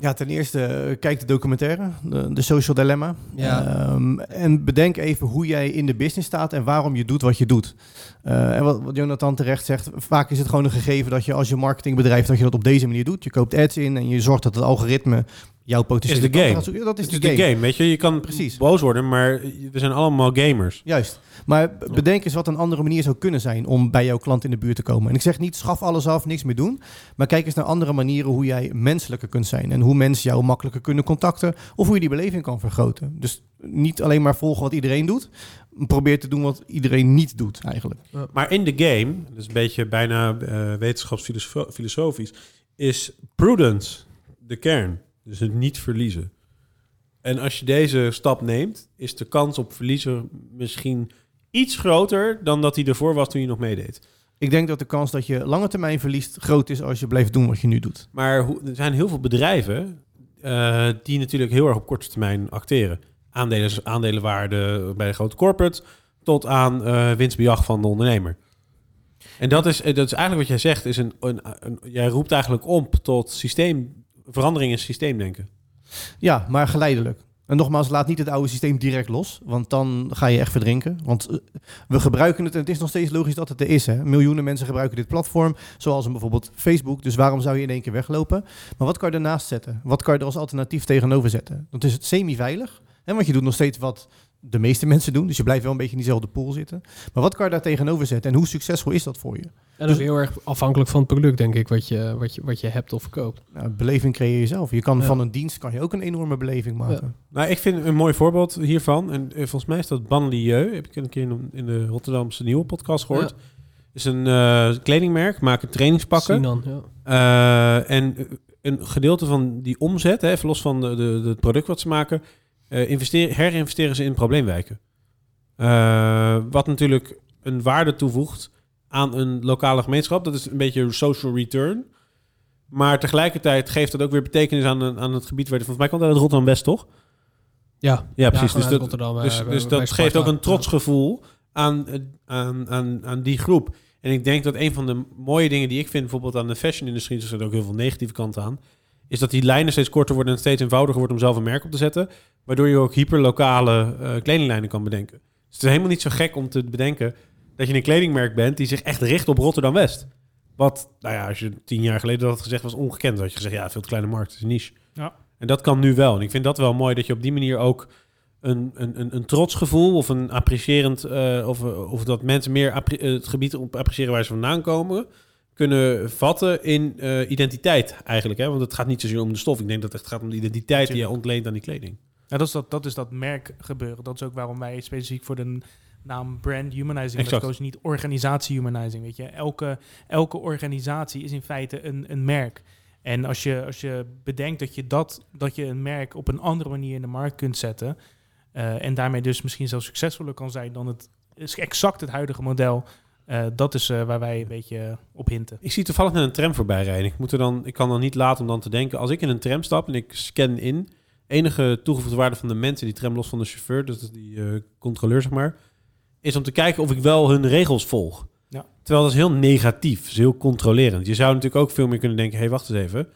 Ja, ten eerste eh, kijk de documentaire, de, de Social Dilemma. Ja. Ehm, en bedenk even hoe jij in de business staat en waarom je doet wat je doet. Eh, en wat, wat Jonathan terecht zegt, vaak is het gewoon een gegeven dat je als je marketingbedrijf dat je dat op deze manier doet. Je koopt ads in en je zorgt dat het algoritme jouw potentiële Is de game. Dat is Het de is game. game, weet je. Je kan Precies. boos worden, maar we zijn allemaal gamers. Juist. Maar bedenk eens wat een andere manier zou kunnen zijn om bij jouw klant in de buurt te komen. En ik zeg niet schaf alles af, niks meer doen. Maar kijk eens naar andere manieren hoe jij menselijker kunt zijn. En hoe mensen jou makkelijker kunnen contacten. Of hoe je die beleving kan vergroten. Dus niet alleen maar volgen wat iedereen doet. Probeer te doen wat iedereen niet doet eigenlijk. Maar in de game, dat is een beetje bijna eh wetenschapsfilosofisch, is prudence de kern. Dus het niet verliezen. En als je deze stap neemt, is de kans op verliezen misschien iets groter dan dat hij ervoor was toen je nog meedeed. Ik denk dat de kans dat je lange termijn verliest groot is als je blijft doen wat je nu doet. Maar er zijn heel veel bedrijven eh, die natuurlijk heel erg op korte termijn acteren. Aandelen, aandelenwaarde bij de grote corporate tot aan eh, winstbejag van de ondernemer. En dat is, eh, dat is eigenlijk wat jij zegt. Is een, een, een- jij roept eigenlijk op tot systeem, verandering in systeemdenken. Ja, maar geleidelijk. En nogmaals, laat niet het oude systeem direct los, want dan ga je echt verdrinken. Want eh, we gebruiken het en het is nog steeds logisch dat het er is. Hè? Miljoenen mensen gebruiken dit platform, zoals bijvoorbeeld Facebook. Dus waarom zou je in één keer weglopen? Maar wat kan je ernaast zetten? Wat kan je er als alternatief tegenover zetten? Dan is het semi-veilig, hè? want je doet nog steeds wat de meeste mensen doen. Dus je blijft wel een beetje in diezelfde pool zitten. Maar wat kan je daar tegenover zetten en hoe succesvol is dat voor je? En dat is heel erg afhankelijk van het product, denk ik, wat je, wat je, wat je hebt of verkoopt. Nou, beleving creëer je zelf. Je kan Ja. van een dienst kan je ook een enorme beleving maken. Nou, ik vind een mooi voorbeeld hiervan. En eh, volgens mij is dat Banlieue. Heb ik een keer in, de Rotterdamse Nieuwe podcast gehoord. is een eh, kledingmerk, maken trainingspakken. Sinan, ja. Eh, en een gedeelte van die omzet, hè, even los van de, de, de- het product wat ze maken, eh herinvesteren ze in probleemwijken. Eh, wat natuurlijk een waarde toevoegt aan een lokale gemeenschap. Dat is een beetje een social return. Maar tegelijkertijd geeft dat ook weer betekenis aan, aan het gebied waar... Volgens mij komt dat uit Rotterdam-West, toch? Ja, Ja, precies. dus dat, Rotterdam, eh, dus, bij- dus bij dat geeft ook een Ja. trotsgevoel aan, aan, aan, aan die groep. En ik denk dat een van de mooie dingen die ik vind, bijvoorbeeld aan de fashion-industrie, er zitten ook heel veel negatieve kanten aan, is dat die lijnen steeds korter worden en steeds eenvoudiger wordt om zelf een merk op te zetten, waardoor je ook hyperlokale eh kledinglijnen kan bedenken. Dus het is helemaal niet zo gek om te bedenken dat je een kledingmerk bent die zich echt richt op Rotterdam-West. Wat, nou ja, als je tien jaar geleden dat had gezegd, was ongekend. Dan had je gezegd, ja, veel te kleine markt, is een niche. Ja. En dat kan nu wel. En ik vind dat wel mooi dat je op die manier ook een, een, een, een trotsgevoel of een apprecierend, eh, of, of dat mensen meer eh, het gebied op appreciëren waar ze vandaan komen, kunnen vatten in eh, identiteit eigenlijk. Hè? Want het gaat niet zozeer om de stof. Ik denk dat het gaat om de identiteit die je ontleent aan die kleding. Ja, dat, is dat, dat is dat merk gebeuren. Dat is ook waarom wij specifiek voor de naam brand humanizing Exact. hebben niet organisatie humanizing. Weet je, elke, elke organisatie is in feite een, een merk. En als je, als je bedenkt dat je, dat, dat je een merk op een andere manier in de markt kunt zetten. eh, en daarmee dus misschien zelfs succesvoller kan zijn dan het is exact het huidige model. Eh, dat is eh, waar wij een beetje op hinten. Ik zie toevallig net een tram voorbij rijden. Ik, moet er dan, ik kan dan niet laten om dan te denken, als ik in een tram stap en ik scan in, enige toegevoegde waarde van de mensen die tram los van de chauffeur, dus die eh, controleur zeg maar, is om te kijken of ik wel hun regels volg. Ja. Terwijl dat is heel negatief, dat is heel controlerend. Je zou natuurlijk ook veel meer kunnen denken, hé hey, wacht eens even.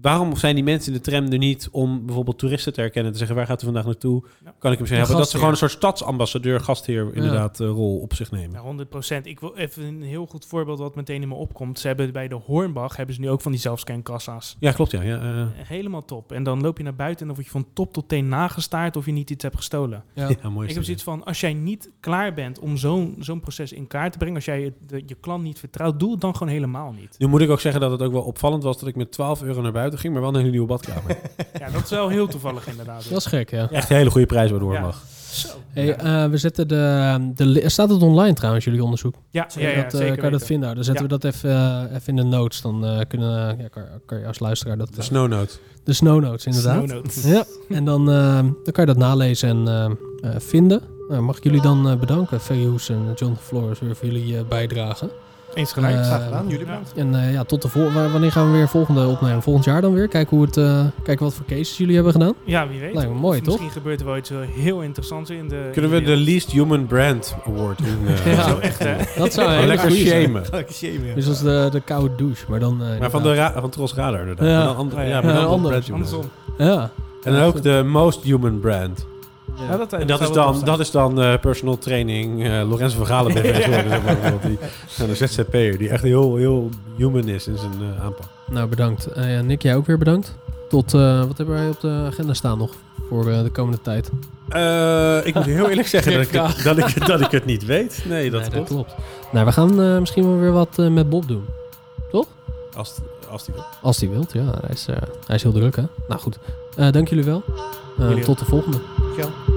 Waarom zijn die mensen in de tram er niet om bijvoorbeeld toeristen te herkennen, te zeggen waar gaat u vandaag naartoe? Ja. Kan ik hem helpen? Dat ze gewoon een soort stadsambassadeur, gastheer inderdaad eh, rol op zich nemen. Ja, 100 procent. Ik wil even een heel goed voorbeeld wat meteen in me opkomt. Ze hebben bij de Hornbach hebben ze nu ook van die zelfscankassa's. Ja, klopt ja. ja eh, Helemaal top. En dan loop je naar buiten en dan word je van top tot teen nagestaard of je niet iets hebt gestolen. Ja. ja, mooi. Ik heb zoiets van, als jij niet klaar bent om zo'n zo'n proces in kaart te brengen, als jij de, je klant niet vertrouwt, doe het dan gewoon helemaal niet. Nu moet ik ook zeggen dat het ook wel opvallend was dat ik met 12 euro naar buiten ging, maar wel een hele nieuwe badkamer. Ja, dat is wel heel toevallig inderdaad. Dat is gek, ja. Echt een hele goede prijs waardoor Ja. mag. Zo. Hey, ja. eh, we zetten de, de... Staat het online trouwens, jullie onderzoek? ja, ja, ja, dat, eh, zeker kan je dat vinden? Dan zetten we dat even, eh, even in de notes. Dan eh, kunnen, ja, kan, kan je als luisteraar dat... De snow note. de snow notes, inderdaad. Snow notes. Ja, en dan, eh, dan kan je dat nalezen en eh, eh, vinden. Nou, mag ik jullie dan eh, bedanken, Ferry Hoes en John Flores, weer voor jullie eh, bijdrage. Eens gelijk. Eh, Graag gedaan. Jullie bedankt. En eh, ja, tot de vol wa- wanneer gaan we weer volgende opnemen? Volgend jaar dan weer? Kijken, hoe het, eh, kijken wat voor cases jullie hebben gedaan. Ja, wie weet. Lijkt me mooi, Of toch? Misschien gebeurt er wel iets heel interessants in de... Kunnen we de. Least Human Brand Award eh, Ja. Zo echt, hè? Dat zou een Oh, lekker shamen. Lekker shamen, ja. Dus als de, de koude douche, maar dan... eh, Maar van, de van Tros Radar inderdaad. Ja. Maar dan andere, Ja, maar dan. Andersom. Ja. En dan ook de Most Human Brand. Ja, dat, En dat is dan, dat is dan eh, personal training uh, Lorenzo van Galen BV geworden, zeg maar, bijvoorbeeld. Die, nou, de ZZP'er die echt heel, heel human is in zijn eh, aanpak. Nou, bedankt. Eh, ja, Nick, jij ook weer bedankt. Tot, eh, wat hebben wij op de agenda staan nog voor eh, de komende tijd? Eh, ik moet heel eerlijk zeggen dat ik, het, dat, ik, het- dat ik het niet weet. Nee, dat Nee, klopt. klopt. Nou, we gaan eh, misschien wel weer wat eh, met Bob doen. Als, als die wil. Als hij wilt, ja. Hij is, eh, hij is heel druk, hè? Nou goed. Eh, dank jullie wel. Eh, tot de volgende. Dankjewel.